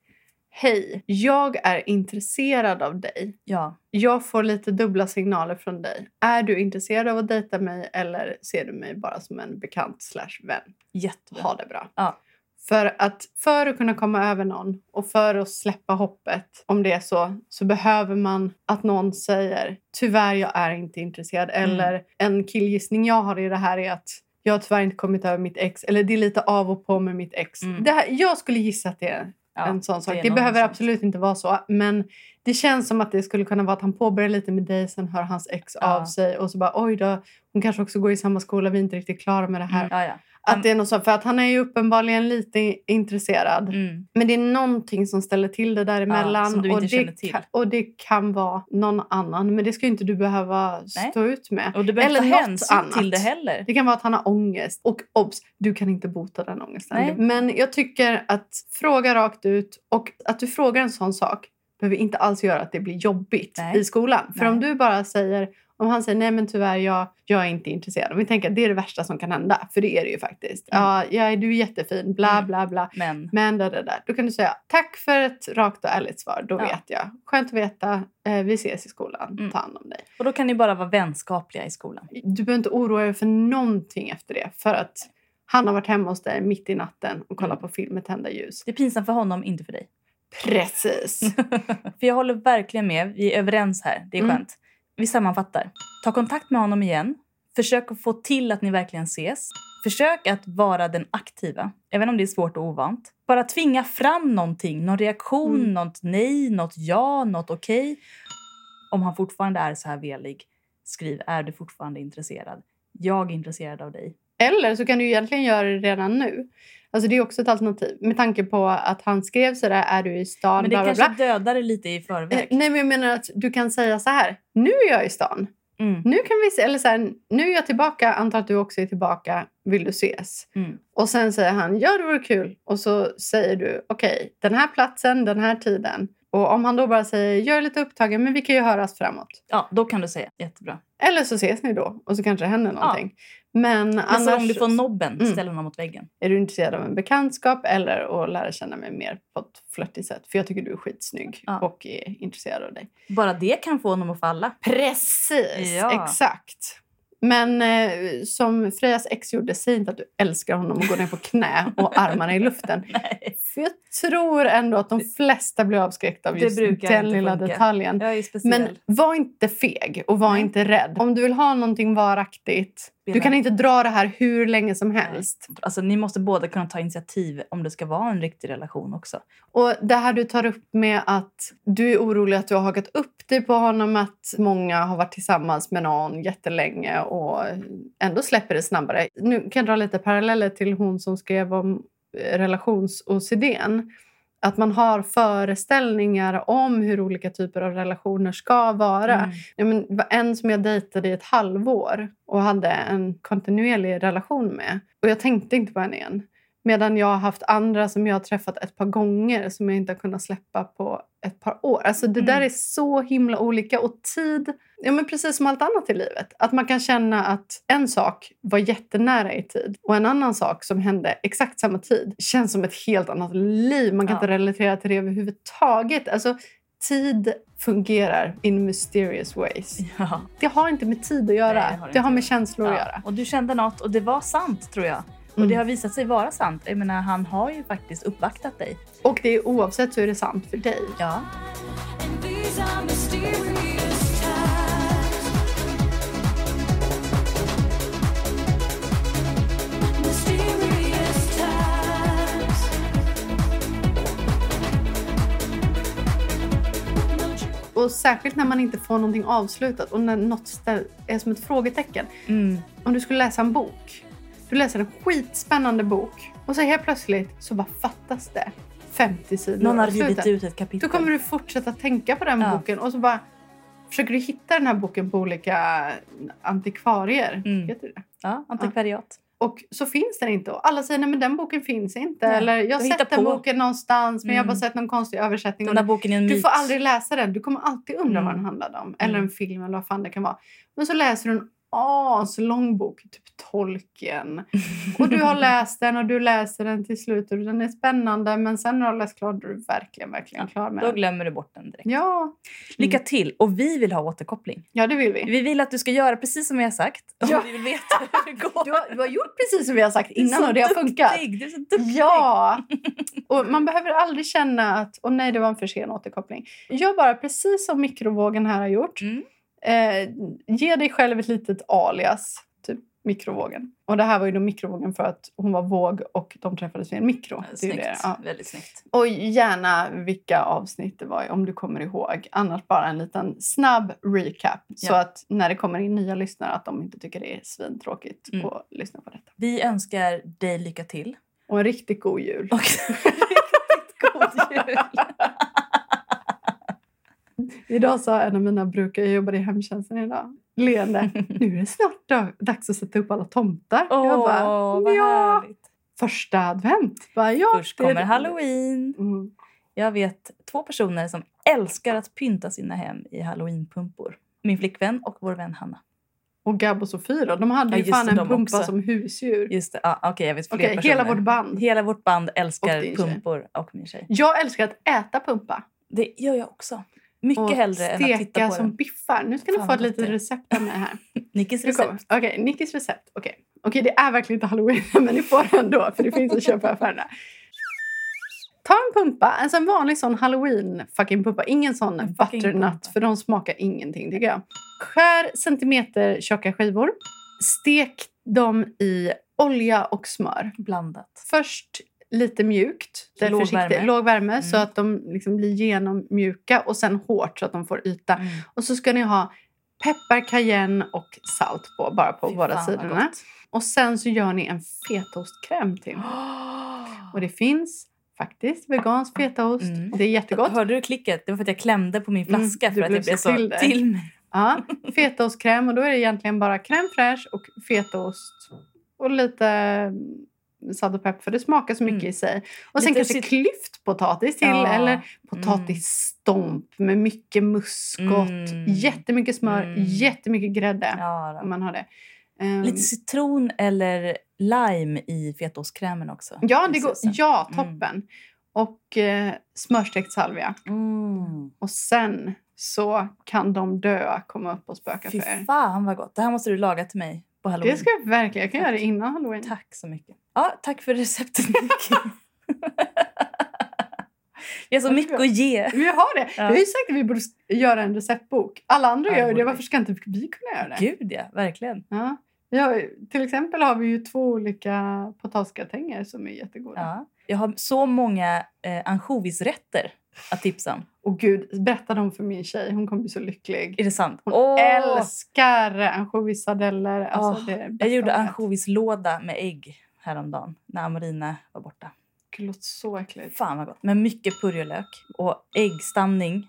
Hej, jag är intresserad av dig. Ja, Jag får lite dubbla signaler från dig. Är du intresserad av att dejta mig eller ser du mig bara som en bekant slash vän? jättebra. Ha det bra. Ja. För att, för att kunna komma över någon och för att släppa hoppet, om det är så, så behöver man att någon säger tyvärr, jag är inte intresserad. Mm. Eller en killgissning jag har i det här är att jag har tyvärr inte kommit över mitt ex. Eller det är lite av och på med mitt ex. Mm. Det här, jag skulle gissa att det är Ja, en sån sak. Det, nog behöver något absolut inte vara så. Men det känns som att det skulle kunna vara att han påbörjar lite med dig, sen hör hans ex Ja. av sig och så bara oj då, hon kanske också går i samma skola, vi är inte riktigt klara med det här. Ja, ja. Att det är något sånt, för att han är ju uppenbarligen lite intresserad. Mm. Men det är någonting som ställer till det däremellan. som du inte och, känner det till. kan, och det kan vara någon annan. Men det ska ju inte du behöva Nej. stå ut med. Och du behöver Eller ta hänsyn annat. till det heller. Det kan vara att han har ångest. Och obs, du kan inte bota den ångesten. Nej. Men jag tycker att fråga rakt ut och att du frågar en sån sak behöver inte alls göra att det blir jobbigt Nej. i skolan. För om du bara säger, om han säger nej men tyvärr jag, jag är inte intresserad. Om vi tänker att det är det värsta som kan hända. För det är det ju faktiskt. Mm. Ja, ja, du är jättefin, bla Mm. bla bla. Men Men där, där, där. Då kan du säga tack för ett rakt och ärligt svar. Då Ja. vet jag. Skönt att veta. Eh, vi ses i skolan. Mm. Ta hand om dig. Och då kan ni bara vara vänskapliga i skolan. Du behöver inte oroa dig för någonting efter det. För att han har varit hemma hos dig mitt i natten och kollat Mm. på film med tända ljus. Det är pinsamt för honom, inte för dig. Precis. För jag håller verkligen med. Vi är överens här. Det är Mm. Vi sammanfattar. Ta kontakt med honom igen. Försök att få till att ni verkligen ses. Försök att vara den aktiva, även om det är svårt och ovant. Bara tvinga fram någonting, någon reaktion, Mm. något nej, något ja, något okej. Om han fortfarande är så här velig, skriv är du fortfarande intresserad? Jag är intresserad av dig. Eller så kan du egentligen göra det redan nu. Alltså det är också ett alternativ. Med tanke på att han skrev sådär, är du i stan? Men det bla, bla, kanske bla. dödar det lite i Eh, förväg. Nej men jag menar att du kan säga så här. Nu är jag i stan. Mm. Nu kan vi se, eller så här, nu är jag tillbaka. Antar att du också är tillbaka. Vill du ses? Mm. Och sen säger han, ja det vore kul. Och så säger du, okej, den här platsen, den här tiden. Och om han då bara säger, jag är lite upptagen men vi kan ju höras framåt. Ja, då kan du säga jättebra. Eller så ses ni då och så kanske det händer någonting. Men Men annars, så om du får nobben, Mm. ställ honom mot väggen. är du intresserad av en bekantskap eller att lära känna mig mer på ett flörtigt sätt? För jag tycker du är skitsnygg Ja. och är intresserad av dig. Bara det kan få honom att falla. Precis, Ja. exakt. Men eh, som Frejas ex gjorde, säg inte att du älskar honom och går ner på knä och armarna i luften. För jag tror ändå att de flesta blir avskräckta av just den lilla funka. detaljen. Men var inte feg och var Nej. inte rädd. Om du vill ha någonting varaktigt, du kan inte dra det här hur länge som helst. Alltså, ni måste båda kunna ta initiativ om det ska vara en riktig relation också. Och det här du tar upp med att du är orolig att du har hakat upp dig på honom, att många har varit tillsammans med någon jättelänge och ändå släpper det snabbare. Nu kan jag dra lite paralleller till hon som skrev om relations-OCDn. Att man har föreställningar om hur olika typer av relationer ska vara. Mm. Ja, men det var en som jag dejtade i ett halvår och hade en kontinuerlig relation med. Och jag tänkte inte på henne igen. Medan jag har haft andra som jag har träffat ett par gånger som jag inte har kunnat släppa på ett par år. Alltså det Mm. där är så himla olika. Och tid, ja men precis som allt annat i livet. Att man kan känna att en sak var jättenära i tid och en annan sak som hände exakt samma tid känns som ett helt annat liv. Man kan Ja. inte relatera till det överhuvudtaget. Alltså tid fungerar in mysterious ways. Ja. Det har inte med tid att göra. Nej, det har har, det inte. med känslor att Ja. göra. Och du kände något och det var sant tror jag. Och Mm. det har visat sig vara sant. Jag menar, han har ju faktiskt uppvaktat dig. Och det är oavsett så är det sant för dig. Ja. Och särskilt när man inte får någonting avslutat och när något är som ett frågetecken. Mm. Om du skulle läsa en bok. Du läser en skitspännande bok och så helt plötsligt så bara fattas det 50 sidor. Någon har rivit ut ett kapitel. Då kommer du fortsätta tänka på den Ja. boken och så bara försöker du hitta den här boken på olika antikvarier. Mm. Heter det? Ja, antikvariat. Och så finns den inte. Och alla säger nej men den boken finns inte. Nej, Eller jag har sett den på. boken någonstans men jag har bara Mm. sett någon konstig översättning. Den där boken är en du myt. får aldrig läsa den. Du kommer alltid undra Mm. vad den handlade om. Eller Mm. en film eller vad fan det kan vara. Men så läser du en aslång bok, typ Tolkien. Och du har läst den och du läser den till slut och den är spännande men sen när du har läst klart är du verkligen, verkligen klar med Då glömmer du bort den direkt. Ja. Lycka till! Och vi vill ha återkoppling. ja, det vill vi. Vi vill att du ska göra precis som vi har sagt. Ja. vi vill veta hur det går. Du har, du har gjort precis som vi har sagt innan och det har funkat. duktig, Du är så duktig. Ja! Och man behöver aldrig känna att åh nej, det var en för sen återkoppling. Gör bara precis som mikrovågen här har gjort. Mm. Eh, ge dig själv ett litet alias, typ mikrovågen. Och det här var ju då mikrovågen för att hon var våg och de träffades vid en mikro. Snyggt. det. Ja. Väldigt snyggt. Och gärna vilka avsnitt det var om du kommer ihåg. Annars bara en liten snabb recap. Så Ja. att när det kommer in nya lyssnare att de inte tycker det är svintråkigt Mm. att lyssna på detta. Vi önskar dig lycka till. Och en riktigt god jul. Och riktigt god jul. Idag sa en av mina brukare, jag jobbade i hemtjänsten idag, leende. Nu är det snart dag, dags att sätta upp alla tomtar. Åh, jag bara, vad ja, härligt. första advent. Bara, ja, Först kommer det. halloween. Mm. Jag vet två personer som älskar att pynta sina hem i halloweenpumpor. Min flickvän och vår vän Hanna. Och Gab och Sofie då, de hade Ja, ju fan en pumpa också. som husdjur. Just det, ja, okej jag vet fler Okej, personer. hela vårt band. Hela vårt band älskar Och tjej. pumpor och min tjej. Jag älskar att äta pumpa. Det gör jag också. Mycket och hellre än att titta steka på som den. biffar. Nu ska ni Fan, få ett litet recept av mig här. Nickis recept. Okej, Nickis recept. Okej, Okej, det är verkligen inte halloween, men ni får det ändå för det finns att köpa i affärerna. Ta en pumpa, alltså en vanlig sån halloween fucking pumpa. Ingen sån En butternut för de smakar ingenting tycker jag. Skär centimeter tjocka skivor. Stek dem i olja och smör. Blandat. Först lite mjukt, det Låg värme. låg värme så Mm. att de liksom blir genommjuka och sen hårt så att de får yta. Mm. Och så ska ni ha peppar, cayenne och salt på, bara på Fy båda sidorna. Och sen så gör ni en fetostkräm till. Och det finns faktiskt vegansk fetaost. Mm. Det är jättegott. Hörde du klicket? Det var för att jag klämde på min Mm, flaska för att jag blev så så till dig. till mig. Ja, fetaostkräm och då är det egentligen bara crème fraîche och fetaost och lite mm, salt och peppar för det smakar så mycket Mm. i sig. Och sen Lite kanske cit- klyftpotatis till Ja. eller potatisstomp med mycket muskot, Mm. jättemycket smör, Mm. jättemycket grädde Ja, om man har det. Ehm, Lite citron eller lime i fetaostkrämen också. Ja, det går, ja Mm. toppen. Och eh, smörstekt salvia. Mm. Och sen så kan de dö komma upp och spöka Fy för er. fan vad gott. Det här måste du laga till mig på halloween. Det ska jag verkligen. Jag kan göra det innan halloween. Tack så mycket. Ja, tack för receptet Nicky. Vi har så mycket att ge. Vi har det. Ja. Vi har ju sagt att vi borde göra en receptbok. Alla andra Ja, gör det. Varför ska inte vi kunna göra det? Gud ja, verkligen. Ja. Ju- till exempel har vi ju två olika potatisgratänger som är jättegoda. Ja. Jag har så många eh, ansjovisrätter att tipsa om. Och gud, berätta dem för min tjej. Hon kommer bli så lycklig. Är det sant? Hon Åh! älskar ansjovissadeller. Alltså, det Jag gjorde hon ansjovislåda med ägg häromdagen när Amarina var borta. Det låter så äckligt. Fan vad gott. Med mycket purjolök och äggstanning.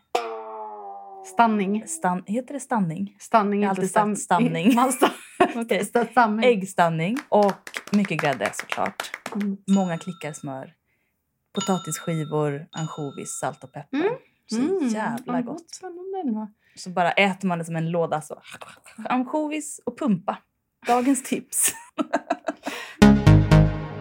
Stanning. Stan, heter det stanning? Stanning, Jag har alltid stam- stamning. Man stamning. Äggstanning och mycket grädde såklart. Mm. Många klickar smör. Potatisskivor, ansjovis, salt och peppar. Mm. Så Mm. jävla gott. Så bara äter man det som en låda. Så. Ansjovis och pumpa. Dagens tips.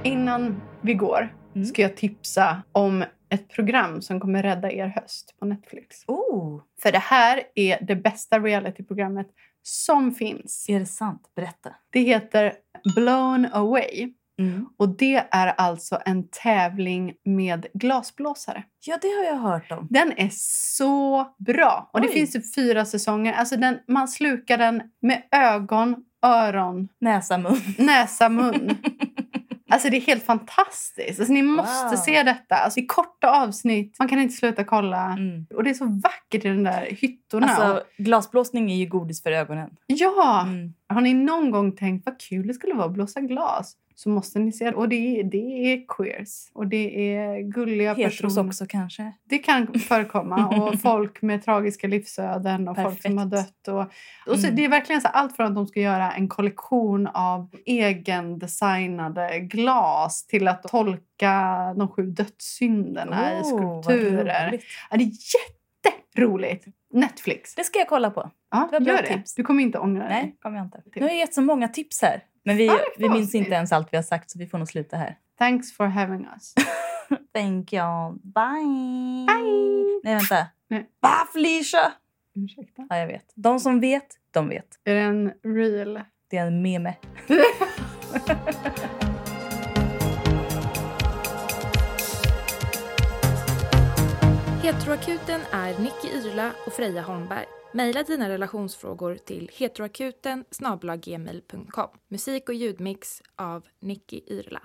Innan vi går Mm. ska jag tipsa om ett program som kommer rädda er höst på Netflix. Oh, För det här är det bästa realityprogrammet som finns. är det sant? Berätta. Det heter Blown Away. Mm. Och det är alltså en tävling med glasblåsare. Ja, det har jag hört om. Den är så bra! Och det Oj. finns typ fyra säsonger. Alltså den, man slukar den med ögon, öron, Näsa, mun. näsa, mun. Alltså det är helt fantastiskt. Alltså, ni måste Wow. se detta. Alltså, det är korta avsnitt. Man kan inte sluta kolla. Mm. Och det är så vackert i de där hyttorna. Alltså, glasblåsning är ju godis för ögonen. ja! Mm. Har ni någon gång tänkt vad kul det skulle vara att blåsa glas? Så måste ni se det. Och det är, det är queers. Och det är gulliga Heteros personer. också kanske. Det kan förekomma. Och folk med tragiska livsöden och folk som har Perfekt. dött. Och, och så, Mm. Det är verkligen så allt från att de ska göra en kollektion av egendesignade glas till att tolka de sju dödssynderna i Oh, vad skulpturer. Ja, det är roligt. Netflix. Det ska jag kolla på. Ja, det var bra det. tips. Du kommer inte ångra dig. Nej, kommer jag inte. Nu har jag gett så många tips här. Men vi, vi minns inte ens allt vi har sagt så vi får nog sluta här. Thanks for having us. Thank you. Bye. Bye. Nej, vänta. Nej. Va, Felicia? Ursäkta. Ja, jag vet. De som vet, de vet. Är det en real? Det är en meme. Heteroakuten är Nicky Irla och Freja Holmberg. Maila dina relationsfrågor till heteroakuten Musik och ljudmix av Nicky Yrla.